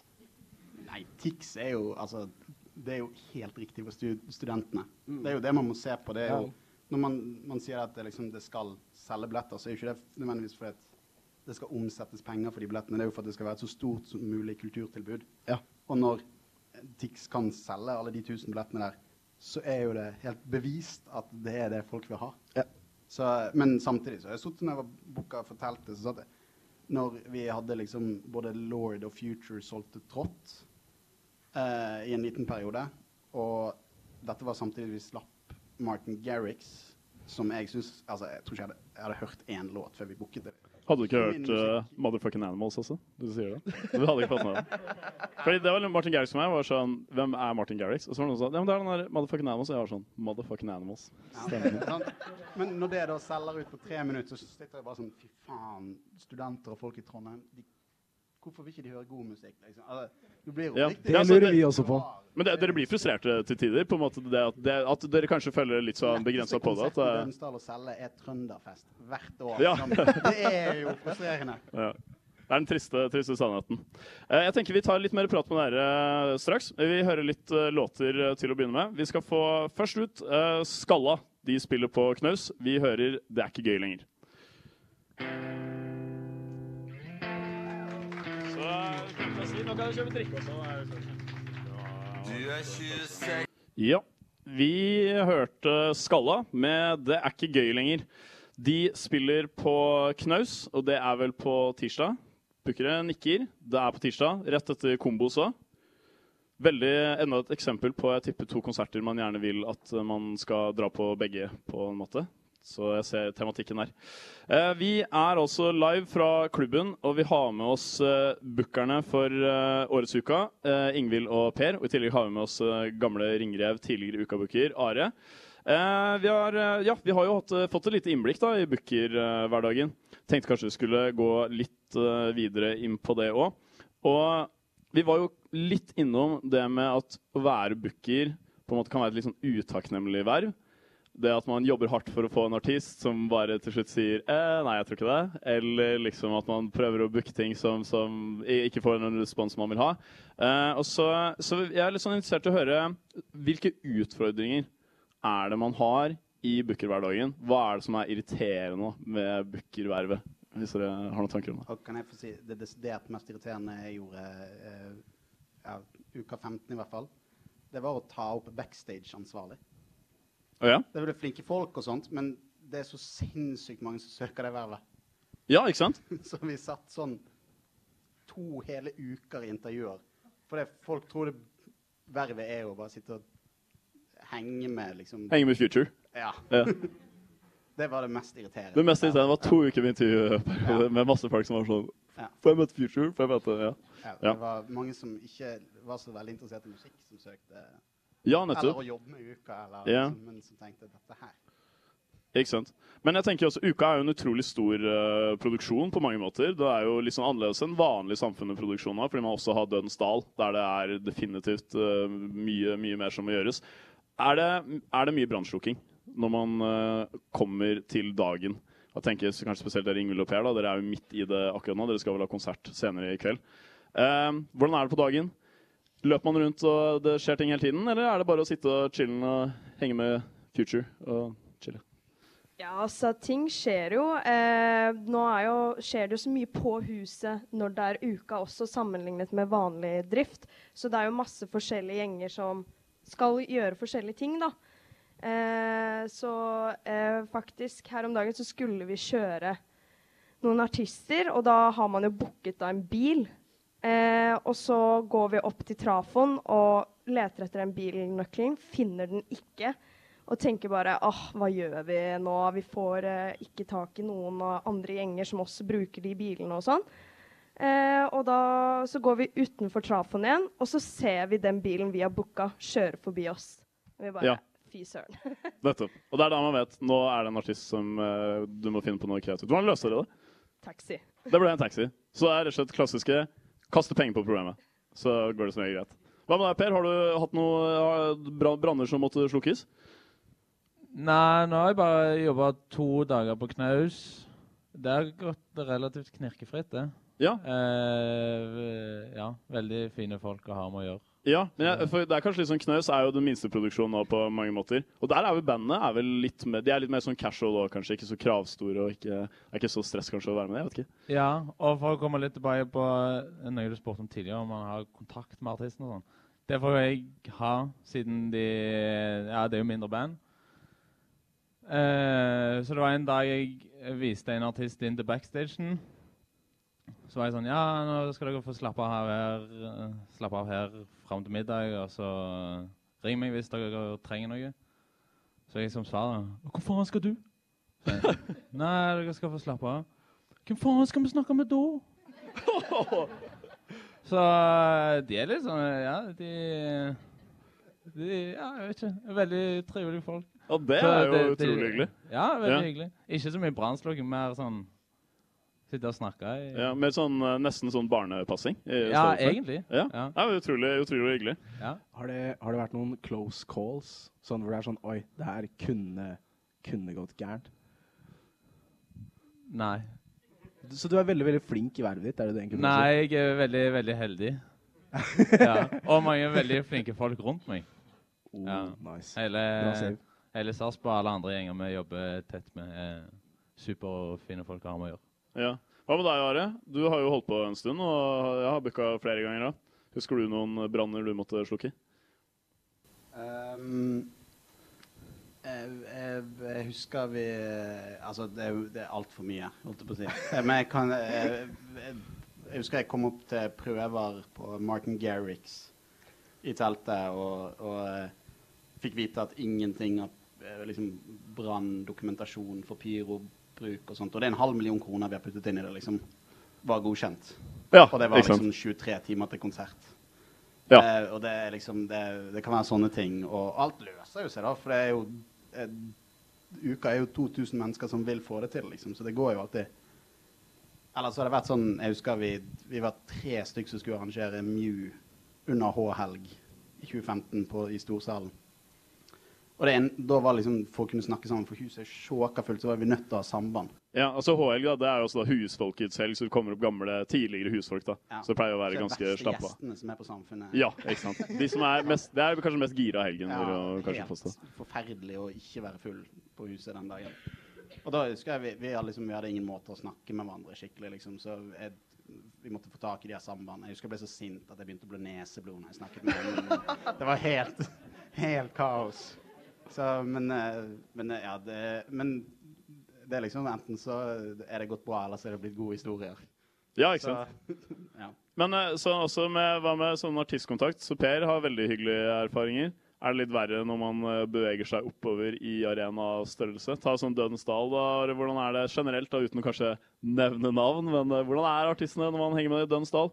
Nei, TIX er jo altså Det er jo helt riktig for stud studentene. Det er jo det man må se på. Det er jo, når man, man sier at det, liksom, det skal selge billetter, så er jo ikke det nødvendigvis fordi at det skal omsettes penger for de billettene. Det er jo for at det skal være et så stort som mulig kulturtilbud. Ja. Og når TIX kan selge alle de tusen billettene der, så er jo det helt bevist at det er det folk vil ha. Så, men samtidig så har jeg sittet når jeg var booka for teltet, så satt jeg når vi hadde liksom både Lord og Future solgte trått eh, i en liten periode, og dette var samtidig vi slapp Martin Garrix, som jeg syns Altså, jeg tror ikke jeg hadde, jeg hadde hørt én låt før vi booket det. Hadde du ikke hørt uh, Motherfucking Animals også? Du sier det? Du hadde ikke fått med deg Fordi det var Martin Garrix for meg. var sånn, Hvem er Martin Garrix? Og så var det noen som sa ja, men det er den der Motherfucking Animals. Og jeg var sånn Motherfucking Animals. Ja? Men når det da selger ut på tre minutter, så sitter jeg bare sånn Fy faen, studenter og folk i Trondheim de, Hvorfor vil ikke de høre god musikk? Liksom? Altså, du blir jo Ja. riktig Ja, så Men det, dere blir frustrerte til tider? på en måte det at, det, at dere kanskje føler litt sånn begrensa på det? At, det- Dønsdal å selge er Trønderfest hvert år. Ja. Liksom. Det er jo frustrerende. Ja. Det er den triste, triste sannheten. Eh, jeg tenker Vi tar litt mer prat med dere eh, straks. Vi hører litt eh, låter eh, til å begynne med. Vi skal få først ut eh, Skalla. De spiller på knaus. Vi hører 'Det er ikke gøy lenger'. Nå kan du kjøpe drikke også. Du er 26 Ja. Vi hørte Skalla med 'Det er ikke gøy lenger'. De spiller på knaus, og det er vel på tirsdag. Bookere nikker. Det er på tirsdag, rett etter Kombos også. Veldig enda et eksempel på jeg tipper to konserter man gjerne vil at man skal dra på begge, på en måte. Så jeg ser tematikken her. Eh, vi er altså live fra klubben, og vi har med oss eh, bookerne for eh, årets uka, eh, Ingvild og Per. Og i tillegg har vi med oss eh, gamle ringrev, tidligere ukabooker, Are. Eh, vi, har, eh, ja, vi har jo hatt, fått et lite innblikk da, i bookerhverdagen. Tenkte kanskje vi skulle gå litt videre inn på det òg. Og vi var jo litt innom det med at å være booker på en måte kan være et litt sånn utakknemlig verv. Det at man jobber hardt for å få en artist som bare til slutt sier eh, 'nei, jeg tror ikke det'. Eller liksom at man prøver å booke ting som, som ikke får den respons man vil ha. Eh, så, så jeg er litt sånn interessert i å høre hvilke utfordringer er det man har i bookerhverdagen? Hva er det som er irriterende med bookervervet? Hvis dere har noen tanker om det. Og kan jeg få si det desidert mest irriterende jeg gjorde eh, ja, uka 15 i hvert fall, det var å ta opp backstage-ansvarlig. Å ja? Det er veldig flinke folk og sånt, men det er så sinnssykt mange som søker det vervet. Ja, ikke sant? så vi satt sånn to hele uker i intervjuer. For folk tror det vervet er å bare sitte og henge med, liksom. Henge med Future. Ja. Ja. det var det mest irriterende. Det mest irriterende var to uker med intervju med masse folk som var sånn Ja. Får jeg møte Future? Får jeg møte Ja. Ja, Ja. det var mange som ikke var så veldig interessert i musikk, som søkte. Ja, nettopp. Eller å jobbe med uka, eller Ja. liksom, men som tenkte dette her. Ikke sant? Men jeg tenker også, uka er jo en utrolig stor uh, produksjon på mange måter. Det er jo litt sånn annerledes enn vanlig samfunnsproduksjon nå, fordi man også har Dødens Dal, der det er definitivt uh, mye, mye mer som må gjøres. Er det, er det mye brannslukking når man uh, kommer til dagen? Jeg tenker kanskje spesielt dere Ingvild og Per, da. dere er jo midt i det akkurat nå. Dere skal vel ha konsert senere i kveld. Hvordan er det på dagen? Løper man rundt og det skjer ting hele tiden, eller er det bare å sitte og chille og henge med Future og chille? Ja, altså, ting skjer jo. Eh, nå jo, skjer det jo så mye på huset når det er uka også, sammenlignet med vanlig drift. Så det er jo masse forskjellige gjenger som skal gjøre forskjellige ting, da. Eh, så eh, faktisk, her om dagen så skulle vi kjøre noen artister, og da har man jo booket da en bil. Eh, og så går vi opp til trafoen og leter etter den bilnøkkelen, finner den ikke. Og tenker bare åh, hva gjør vi nå? Vi får eh, ikke tak i noen av andre gjenger som også bruker de bilene og sånn. Eh, og da så går vi utenfor trafoen igjen, og så ser vi den bilen vi har booka, kjøre forbi oss. Og vi bare Ja. Fy søren. Nettopp. Og det er da man vet nå er det en artist som eh, du må finne på noe kreativt. Hvordan løser dere det? Taxi. Det ble en taxi. Så det er rett og slett klassiske kaste penger på problemet. Så går det som regel greit. Hva med deg, Per? Har du hatt noen branner som måtte slukkes? Nei, nå har jeg bare jobba to dager på knaus. Det har gått relativt knirkefritt, det. Ja. Eh, ja, veldig fine folk å ha med å gjøre. Ja, men jeg, for det er kanskje litt sånn Knaus er jo den minste produksjonen nå på mange måter. Og der er jo bandene er vel litt mer, de er litt mer sånn casual og kanskje ikke så kravstore. og ikke, er ikke så stress kanskje å være med. jeg vet ikke. Ja, og for å komme litt tilbake på noe du spurte om tidligere, om man har kontakt med artisten og sånn. Det får jeg ha, siden de Ja, det er jo mindre band. Uh, så det var en dag jeg viste en artist inn til backstagen. Så var jeg sånn Ja, nå skal dere få slappe av her, eh, slappe av her fram til middag, og så ring meg hvis dere trenger noe. Så jeg som svarer Hvor faen skal du? Jeg, Nei, dere skal få slappe av. Hvem faen skal vi snakke med da? Så eh, de er litt sånn Ja, de, de Ja, jeg vet ikke. Veldig trivelige folk. Ja, det er jo utrolig hyggelig. Ja, veldig Ja. hyggelig. Ikke så mye brannslukking, mer sånn sitte og snakke. i- Ja, med sånn, eh, nesten sånn barnepassing? Ja, egentlig. Ja, Ja. Det er utrolig, utrolig hyggelig. Har, det, har det vært noen close calls sånn hvor det er sånn Oi, det her kunne, kunne gått gærent? Nei. Så du er veldig veldig flink i vervet ditt? er det du egentlig Nei, jeg er veldig, veldig heldig. ja. Og mange veldig flinke folk rundt meg. Oh, ja. nice. Hele, hele Sarpsborg og alle andre gjenger vi jobber tett med, er superfine folk å ha med å gjøre. Ja. Hva med deg, Are? Du har jo holdt på en stund, og jeg har booka flere ganger. da. Husker du noen branner du måtte slukke? Um, jeg, jeg, jeg husker vi Altså, det er, det er altfor mye, holdt jeg på å si. Men jeg kan jeg, jeg, husker jeg kom opp til prøver på Martin Garrix i teltet og, og eh, fikk vite at ingenting av eh, liksom, branndokumentasjon for pyrobruk og sånt Og det er en halv million kroner vi har puttet inn i det, liksom, var godkjent. Ja, og det var liksom 23 timer til konsert. Ja. Eh, og det er liksom det, det kan være sånne ting. Og alt løser jo seg, da. For det er jo eh, uka er jo 2000 mennesker som vil få det til, liksom. Så det går jo alltid. Eller så har det vært sånn Jeg husker vi, vi var tre stykker som skulle arrangere Mew under H-helg i 2015 på, i Storsalen. Og en, da var liksom, For å kunne snakke sammen, for huset er sjåkafullt, så var vi nødt til å ha samband. Ja, altså H-helg da, det er jo også da husfolkets helg, så det kommer opp gamle, tidligere husfolk. da. Ja. Så det pleier å være ganske slappa. De verste gjestene som er på Samfunnet. Ja, ikke sant. De som er mest, det er kanskje mest gira helgen. Ja, vil jeg kanskje helt forferdelig å ikke være full på huset den dagen. Og da husker jeg vi, vi, hadde liksom, vi hadde ingen måte å snakke med hverandre skikkelig, liksom, så jeg, vi måtte få tak i de her sambandene. Jeg husker jeg ble så sint at jeg begynte å blø neseblod når jeg snakket med dem. Det var helt, helt kaos. Så, men, eh, men eh, ja, det, men det er liksom enten så er det gått bra, eller så er det blitt gode historier. Ja, ikke Så- sant. ja. Men eh, så også med, hva med sånn artistkontakt? Så Per har veldig hyggelige erfaringer. Er det litt verre når man beveger seg oppover i arenastørrelse? Ta sånn Dødens Dal, da. Hvordan er det generelt, da, uten å kanskje nevne navn? Men hvordan er artistene når man henger med i Dødens Dal?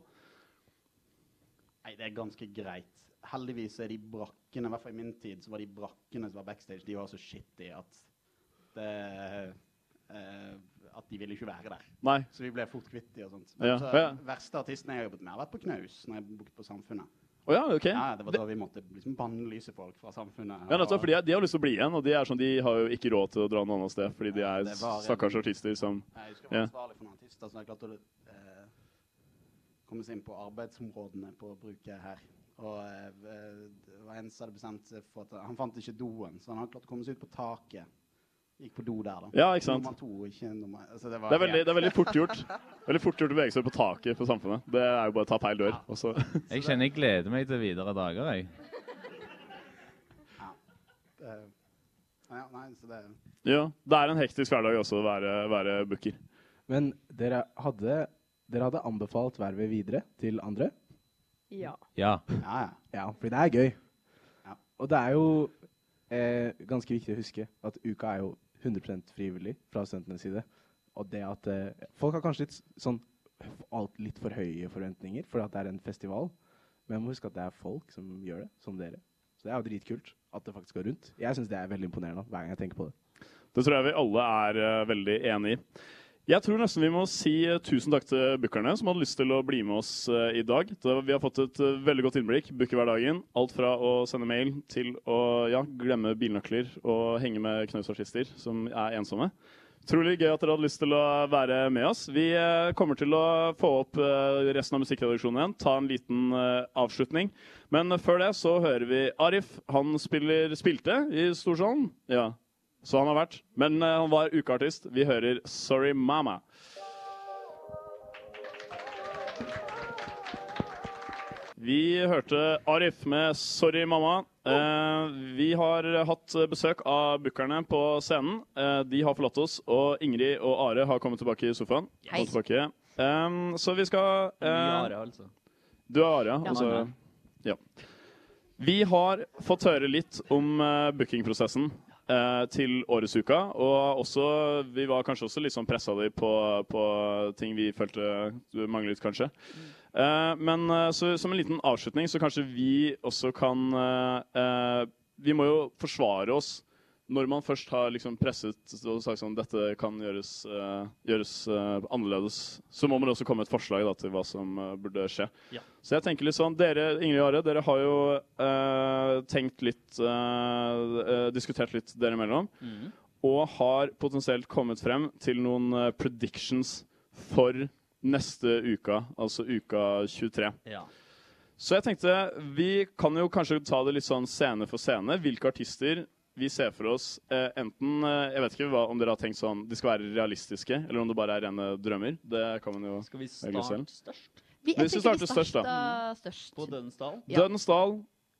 Nei, det er ganske greit. Heldigvis er de brakkene, i hvert fall i min tid, så var de brakkene som var backstage, de var så shitty at det Uh, At de ville ikke være der. Nei. Så vi ble fort kvitt de og sånt. Men Ja, så, ja. verste artisten jeg har jobbet med, har vært på Knaus når jeg booket på Samfunnet. Oh, ja, ok. Ja, det var da vi måtte liksom bannlyse folk fra Samfunnet. Ja, nettopp, fordi de, de har lyst til å bli igjen, og de, er sånn, de har jo ikke råd til å dra noe annet sted, fordi de er stakkars artister som Jeg husker jeg var ansvarlig for noen artister som jeg klarte å eh, komme seg inn på arbeidsområdene på bruket her. Og eh, det var en som hadde bestemt seg for at han fant ikke doen, så han hadde klart å komme seg ut på taket. Gikk på do der, da. Ja, ikke sant. Nummer to, ikke nummer altså, det, Det er, veldig, det er veldig fort gjort Veldig fort gjort å bevege seg på taket på Samfunnet. Det er jo bare å ta feil dør. Ja. Jeg kjenner jeg gleder meg til videre dager, jeg. det, ja, nei, så det Ja, Det er en hektisk hverdag også å være, være booker. Men dere hadde, dere hadde anbefalt vervet videre til andre? Ja. Ja. Ja, ja. Ja, fordi det er gøy. Ja. Og det er jo eh, ganske viktig å huske at uka er jo 100 frivillig fra studentenes side. Og det at eh, Folk har kanskje litt sånn alt litt for høye forventninger fordi at det er en festival. Men man må huske at det er folk som gjør det, som dere. Så det er jo dritkult at det faktisk går rundt. Jeg syns det er veldig imponerende hver gang jeg tenker på det. Det tror jeg vi alle er uh, veldig enig i. Jeg tror nesten vi må si eh, tusen takk til bookerne som hadde lyst til å bli med oss eh, i dag. Vi har fått et eh, veldig godt innblikk. Booker hverdagen. Alt fra å sende mail til å ja, glemme bilnøkler og henge med knausartister som er ensomme. Utrolig gøy at dere hadde lyst til å være med oss. Vi kommer til å få opp resten av musikkredaksjonen igjen. Ta en liten avslutning. Men før det så hører vi Arif. Han spiller, spilte i Storsalen. Ja, så han har vært. Men eh, han var ukeartist. Vi hører 'Sorry Mama'. Vi hørte Arif med 'Sorry Mamma'. Eh, vi har hatt besøk av bookerne på scenen. Eh, de har forlatt oss, og Ingrid og Are har kommet tilbake i sofaen. Hei. Um, så vi skal eh, Are, altså. Du er Are. Altså, ja. Vi har fått høre litt om uh, bookingprosessen eh, til årets uka. Og også, vi var kanskje også litt sånn pressa de på, på ting vi følte manglet, kanskje. Uh, men eh, så, som en liten avslutning så kanskje vi også kan uh, eh, Vi må jo forsvare oss når man først har liksom presset og sagt sånn dette kan gjøres, uh, gjøres uh, annerledes, så må man også komme med et forslag da, til hva som uh, burde skje. Ja. Så jeg tenker litt sånn, Dere Ingrid og Are, dere har jo tenkt litt Diskutert litt dere imellom. Mm. Og har potensielt kommet frem til noen predictions for neste uka, altså uka 23. Ja. Så jeg tenkte vi kan jo kanskje ta det litt sånn scene for scene. Hvilke artister vi ser for oss eh, enten eh, Jeg vet ikke hva, om dere har tenkt sånn de skal være realistiske, eller om det bare er rene drømmer. Det kan man jo Skal vi starte størst? Vi, jeg Hvis vi starter størst, da. størst. På Dødens Dal? Dødens Dal,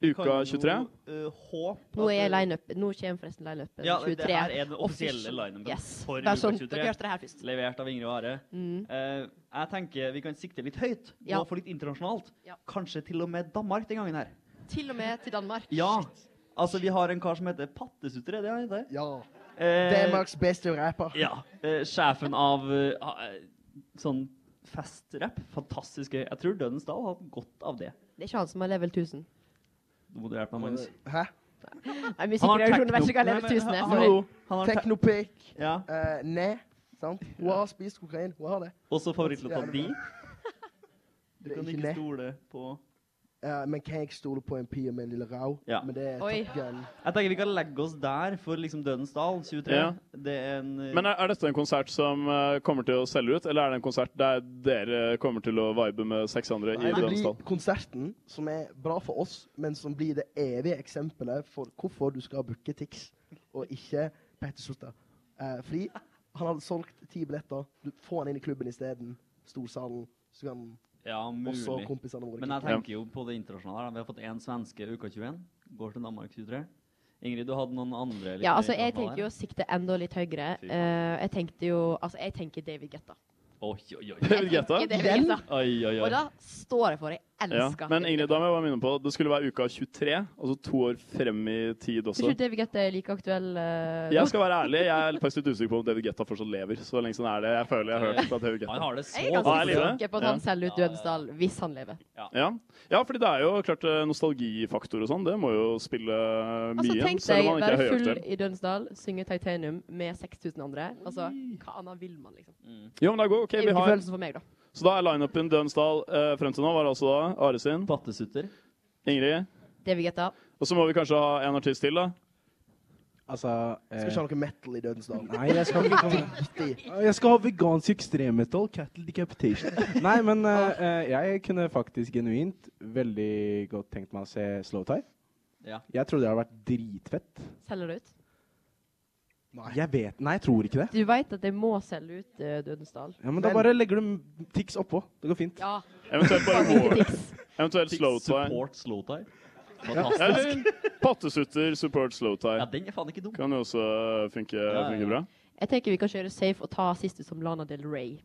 uka 23. Uh, håp Nå er line-up. Nå kommer forresten line-upen. Ja, 23. det her er den offisielle lineupen Yes. for uka sånn, 23. dere hørte det her først. Levert av Ingrid og Are. Mm. Uh, jeg tenker vi kan sikte litt høyt, Ja. og få litt internasjonalt. Ja. Kanskje til og med Danmark den gangen her. Til og med til Danmark. Ja. Altså, vi har en kar som heter Pattesutter, er det han heter? Ja. Eh, Danmarks beste rapper. Ja. Eh, sjefen av eh, eh, sånn festrapp. Fantastisk gøy. Jeg tror Dødens Dal har hatt godt av det. Det er ikke han som har level 1000. Nå må du hjelpe meg, Magnus. Hæ? Nei, musikkreaksjonen vet ikke hva Level 1000 er. Sorry. Teknopik. Ja. Uh, ne. Sant? Hun har spist kokain. Hun har det. Også favorittlåta di. Du kan ikke stole på Ja, men kan jeg ikke stole på en pie med en lille rau? Ja. Men det er Top Gun. Jeg tenker vi kan legge oss der for liksom Dødens Dal 23. Ja. Det er en uh, Men er, er dette en konsert som uh, kommer til å selge ut, eller er det en konsert der dere kommer til å vibe med seks andre Nei, i det blir konserten, som er bra for oss, men som blir det evige eksempelet for hvorfor du skal booke Tix og ikke Petter Slutta. Eh, fordi han hadde solgt ti billetter. Du får han inn i klubben isteden. Storsalen. Så kan Ja, også kompisene våre Men jeg tenker jo på det internasjonale. Vi har fått én svenske uka 21. Går til Danmark 23. Ingrid, du hadde noen andre? Ja, altså, jeg tenker jo å sikte enda litt høyere. Uh, jeg tenkte jo Altså, jeg tenker David Guetta. Oi, oi, oi. David Guetta? Jeg David. Oi, oi, oi. Og da står jeg for det. Jeg Ja. Men Ingrid, da må jeg bare minne på det skulle være uka 23, altså to år frem i tid Tror også. ikke David Guetta er like aktuell Uh. Jeg skal være ærlig, jeg er faktisk litt usikker på om David Guetta fortsatt lever. Så lenge sånn er det jeg føler jeg har hørt at David Guetta. Han har det så Jeg er ganske er sikker på at Ja. han selger ut Dødensdal hvis han lever. Ja. ja, fordi det er jo klart eh, nostalgifaktor og sånn. Det må jo spille mye. Altså, tenk deg er være full i Dødensdal, synge Titanium med 6000 andre. Altså, hva annet vil man, liksom? Jo, men det er god. Ok, er vi har... følelsen for meg, da. Så da er lineupen Dønsdal eh, frem til nå var altså da Are sin. Pattesutter. Ingrid. David Guetta. Og så må vi kanskje ha en artist til, da. Altså Skal ikke ha noe metal i Dødensdal. Nei, jeg skal, ikke, jeg skal ha vegansk ekstremmetal, cattle decapitation. Nei, men eh, eh, jeg kunne faktisk genuint veldig godt tenkt meg å se Slow Tie. Ja. Jeg trodde det hadde vært dritfett. Selger det ut? Jeg vet Nei, jeg tror ikke det. Du veit at jeg må selge ut uh, Dødensdal. Ja, men, da bare legger du Tix oppå. Det går fint. Ja. Eventuelt bare vår. Eventuelt slow tie. Support slow tie. Ja, Fantastisk. Eller pattesutter, support slow tie. Ja, den er faen ikke dum. Kan jo også funke, ja. funke bra. Jeg tenker vi kan kjøre safe og ta siste som Lana Del Rey.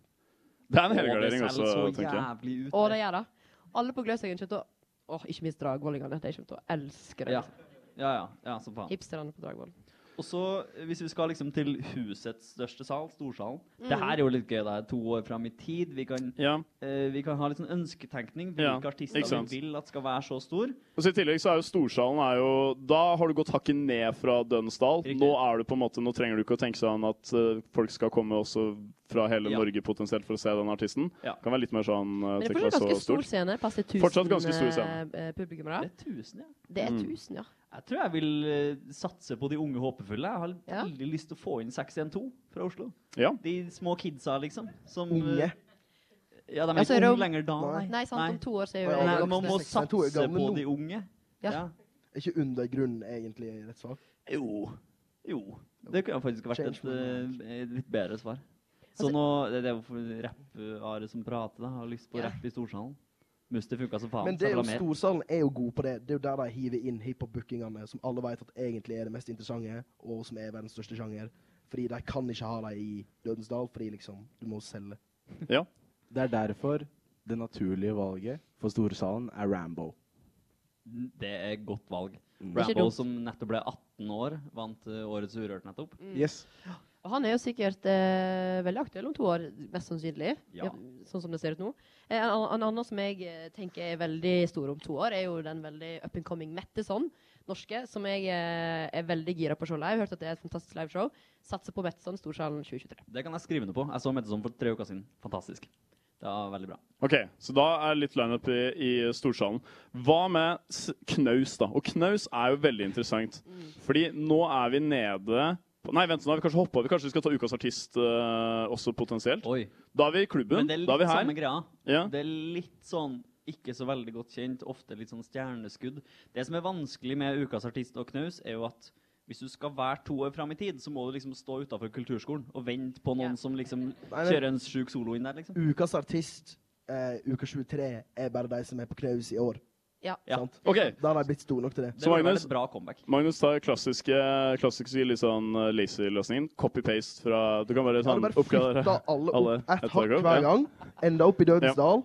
Det er en Å, helgardering også, så tenker jeg. Og det gjør det. Alle på Gløshaugen kommer til å Åh, ikke minst dragvollingene. De kommer til å elske det. Ja. Ja, ja. ja som faen. Hipsterne på Dragvoll. Og så, eh, hvis vi skal liksom til husets største sal, storsalen Mm. Det her er jo litt gøy. Det er to år fram i tid. Vi kan, eh, vi kan ha litt sånn ønsketenkning. Ja, Hvilke artister vi vil at skal være så stor. Og så I tillegg så er jo Storsalen er jo Da har du gått hakket ned fra Dønsdal. Nå er du på en måte Nå trenger du ikke å tenke sånn at uh, folk skal komme også fra hele Ja. Norge potensielt for å se den artisten. Ja. Kan være litt mer sånn uh, Men det er fortsatt ganske stor scene. Passer til 1000 Fortsatt ganske stor scene. eh, publikummere. Det er 1000, ja. Det er tusen, 1000, ja. Jeg tror jeg vil eh, satse på de unge håpefulle. Jeg har veldig lyst til å få inn 612 fra Oslo. Ja. De små kidsa, liksom. Som, Unge? eh, Ja, de er Ja, så er ikke unge lenger da, nei. Nei, sant, om to år så er jo Nei, Man må satse på nå. de unge. Ja. Er ikke undergrunn egentlig rett svar? Jo. Jo. Det kunne faktisk vært et eh, litt bedre svar. Så Altså- nå, det er jo for rapp-Are som prater, da. Har lyst på Ja. rapp i storsalen. Musti funka som faen. Men det er jo. Storsalen er jo god på det. Det er jo der de hiver inn hiphop-bookingene, som alle vet at egentlig er det mest interessante, og som er verdens største sjanger. Fordi de kan ikke ha dem i Dødensdal, fordi liksom, du må selge. Ja. Det er derfor det naturlige valget for storsalen er Rambo. Det er godt valg. Mm. Rambo som nettopp ble 18 år, vant uh, Årets Urørt nettopp. Mm. Yes. Og han er jo sikkert uh, veldig aktuell om to år, mest sannsynlig. Ja. sånn som det ser ut nå. Eh, en, en annen som jeg eh, tenker er veldig stor om to år, er jo den veldig up and coming Metteson, norske, som jeg eh, er veldig gira på å se live. Hørte at det er et fantastisk liveshow. Satser på Metteson, Storsalen 2023. Det kan jeg skrive under på. Jeg så Metteson for tre uker siden. Fantastisk. Det var veldig bra. Ok, så da er litt lineup i, i Storsalen. Hva med Knaus, da? Og Knaus er jo veldig interessant. Mm. Fordi nå er vi nede Nei, vent, nå har vi kanskje hoppa over. Kanskje vi skal ta Ukas artist eh, også potensielt? Da er vi i klubben. Men det er da er vi her. samme greia. Ja. Det er litt sånn ikke så veldig godt kjent, ofte litt sånn stjerneskudd. Det som er vanskelig med Ukas artist og Knaus, er jo at hvis du skal være to år fram i tid, så må du liksom stå utafor kulturskolen og vente på noen som liksom men- kjører en sjuk solo inn der, liksom. Ukas artist, eh, uka 23, er bare de som er på Knaus i år. Ja. Ja. Sant? Ok. Da har jeg blitt stor nok til det. Så Magnus, bra comeback. Magnus tar klassiske, klassiske litt sånn uh, lazy-løsningen. Copy-paste fra Du kan bare sånn bare oppgradere alle opp ett hakk hver Ja. gang, Enda opp i Dødensdal,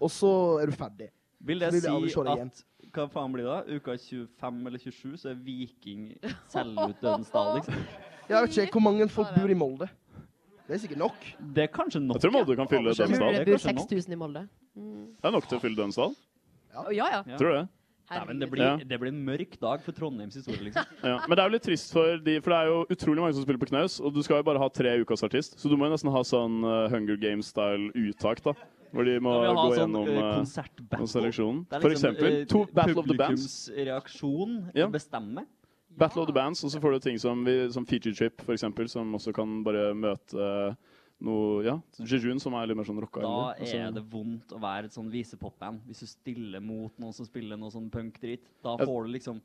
og så er du ferdig. Vil det vil det si det at Hva faen blir det da? Uka 25 eller 27 så er Viking selger ut Dødensdal, liksom? Jeg vet ikke hvor mange folk bor i Molde. Det er sikkert nok. Det er kanskje nok. Jeg tror Molde kan fylle Dødensdal. det bor 6000 i Molde. Mm. Det er nok til å fylle Å, ja, ja. Tror du det? Nei, det, blir, Ja. det blir en mørk dag for Trondheims historie, liksom. Ja, men det er jo litt trist for de, for det er jo utrolig mange som spiller på knaus, og du skal jo bare ha tre ukas artist, så du må jo nesten ha sånn uh, Hunger Games-style uttak, da. Hvor de må ha gå sånn, gjennom eh, uh, konsertbattle. noen seleksjon. Det er For liksom, eksempel eh, to Battle of the Bands. Publikumsreaksjon Ja. bestemmer. Battle of the Bands, og så får du ting som, som Feature Trip, for eksempel, som også kan bare møte uh, noe Ja, Jejun, som er litt mer sånn rocka. Da altså- er det vondt å være et sånn visepopband. Hvis du stiller mot noen som spiller noe sånn punkdrit, da Ja. får du liksom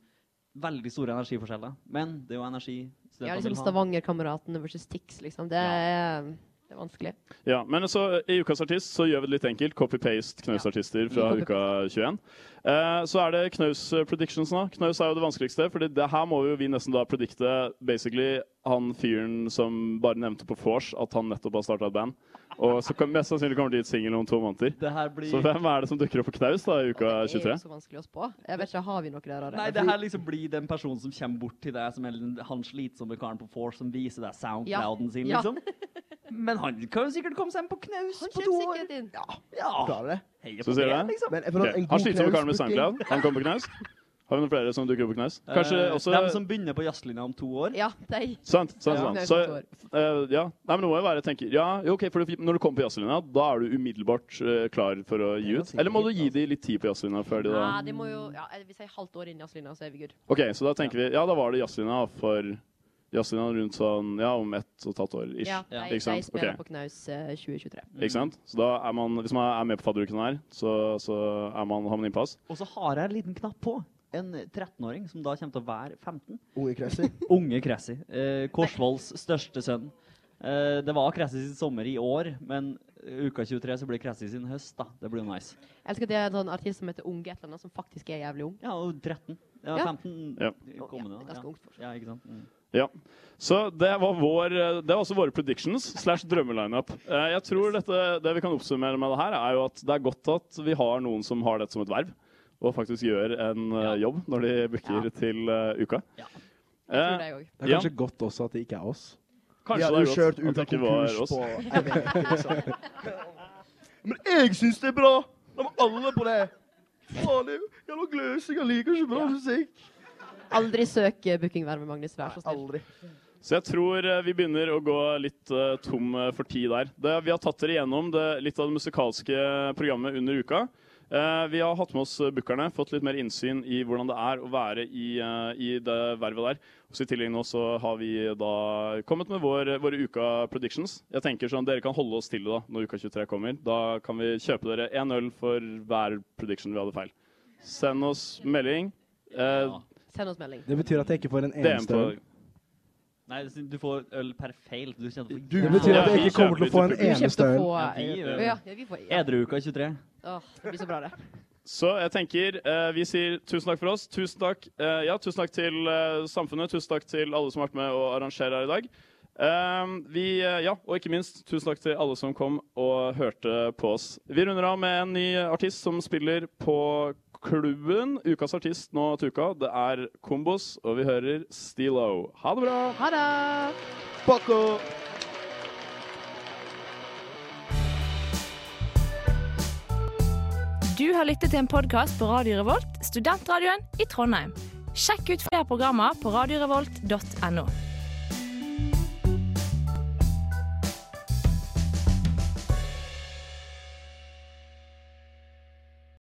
veldig store energiforskjeller. Men det er jo energi Ja, liksom. Stavanger-kameratene versus Tix, liksom. Det er, det er vanskelig. Ja, men så i Ukas artist så gjør vi det litt enkelt. Copy-paste Knaus-artister fra Ja. uka 21. Eh, så er det Knaus eh, predictions nå. Knaus er jo det vanskeligste, for det her må jo vi nesten da predikte basically han fyren som bare nevnte på vors at han nettopp har starta et band. Og så kan, mest sannsynlig kommer det ut singel om to måneder. Det her blir- Så hvem er det som dukker opp på Knaus da i uka 23? Det er 23? jo så vanskelig å spå. Jeg vet ikke, Har vi noe der? Nei, det her liksom blir den personen som kommer bort til deg, som er den- han slitsomme karen på Force som viser deg soundclouden sin, Ja. liksom. Men han kan jo sikkert komme seg inn på knaus Han på to år. inn. Ja. Klarer det. Heier Så på sier det, det? liksom. Men Han sliter slitsomme karen med SoundCloud, han kommer på Knaus. Har vi noen flere som dukker opp på Knaus? Kanskje Eh, også Dem som begynner på jazzlinja om to år. Ja, de. Sant, sant, Ja. sant. Knaus Så, uh, ja. Nei, men nå må jeg bare tenke ja, ok, for når du kommer på jazzlinja, da er du umiddelbart uh, klar for å gi ut. Eller må du gi dem litt tid på jazzlinja før de da Nei, det må jo, ja, Hvis jeg er halvt år inn i jazzlinja, så er vi good. Ok, så da tenker vi, ja, da var det jazzlinja for jazzlinja rundt sånn, ja, om ett og et halvt år, ish. Ja, jeg, Ikke sant? jeg spiller okay. på Knaus uh, 2023. Ikke sant? Så da er man, hvis man er med på fadderuken her, så, så er man, har man innpass. Og så har jeg en liten knapp på. En 13-åring som da kommer til å være 15. Unge Kressi. Unge Kressi. Eh, Korsvolls største sønn. Eh, det var Kressi sin sommer i år, men uka 23 så blir Kressi sin høst. da. Det blir jo nice. Jeg elsker at det er en sånn artist som heter Unge et eller annet, som faktisk er jævlig ung. Ja, og 13. Ja, Ja. 15 Ja. kommende. Ja, ganske ungt fortsatt. Ja, ikke sant? Mm. Ja. Så det var, vår, eh, det var også våre predictions slash drømmelineup. Eh, Jeg tror dette, det vi kan oppsummere med det her, er jo at det er godt at vi har noen som har dette som et verv, og faktisk gjør en ja. jobb når de booker til uh, uka. Jeg Eh, tror det òg. Det er Ja. kanskje godt også at det ikke er oss. Kanskje Vi har det er godt at det ikke var konkurs oss. på jeg liksom. Men jeg syns det er bra! La meg alle på det! Faen, jeg, jeg jævla gløsing. Jeg liker ikke bra musikk. Aldri søk eh, bookingverv med Magnus, vær så snill. Aldri. Så jeg tror eh, vi begynner å gå litt uh, tom for tid der. Det, vi har tatt dere gjennom det, litt av det musikalske programmet under uka. Eh, vi har hatt med oss eh, bookerne, fått litt mer innsyn i hvordan det er å være i, eh, i det vervet der. Og så I tillegg nå så har vi da kommet med vår, våre uka predictions. Jeg tenker sånn, Dere kan holde oss til det da, når uka 23 kommer. Da kan vi kjøpe dere én øl for hver prediction vi hadde feil. Send oss melding. Eh, Send oss melding. Det betyr at jeg ikke får en eneste øl. Nei, du får øl per feil. Du kjenner du Det betyr at jeg ikke kommer til å få en eneste øl. Ja. Edruuka 23. Åh, Det blir så bra, det. Så jeg tenker, eh, vi sier tusen takk for oss. Tusen takk, eh, ja, tusen takk til eh, samfunnet. Tusen takk til alle som har vært med å arrangere her i dag. Eh, vi, eh, ja, og ikke minst tusen takk til alle som kom og hørte på oss. Vi runder av med en ny artist som spiller på klubben. Ukas artist nå til uka, det er Kombos, og vi hører Stilo. Ha det bra! Ha det! Paco! Du har lyttet til en podkast på Radio Revolt, studentradioen i Trondheim. Sjekk ut flere programmer på radiorevolt.no.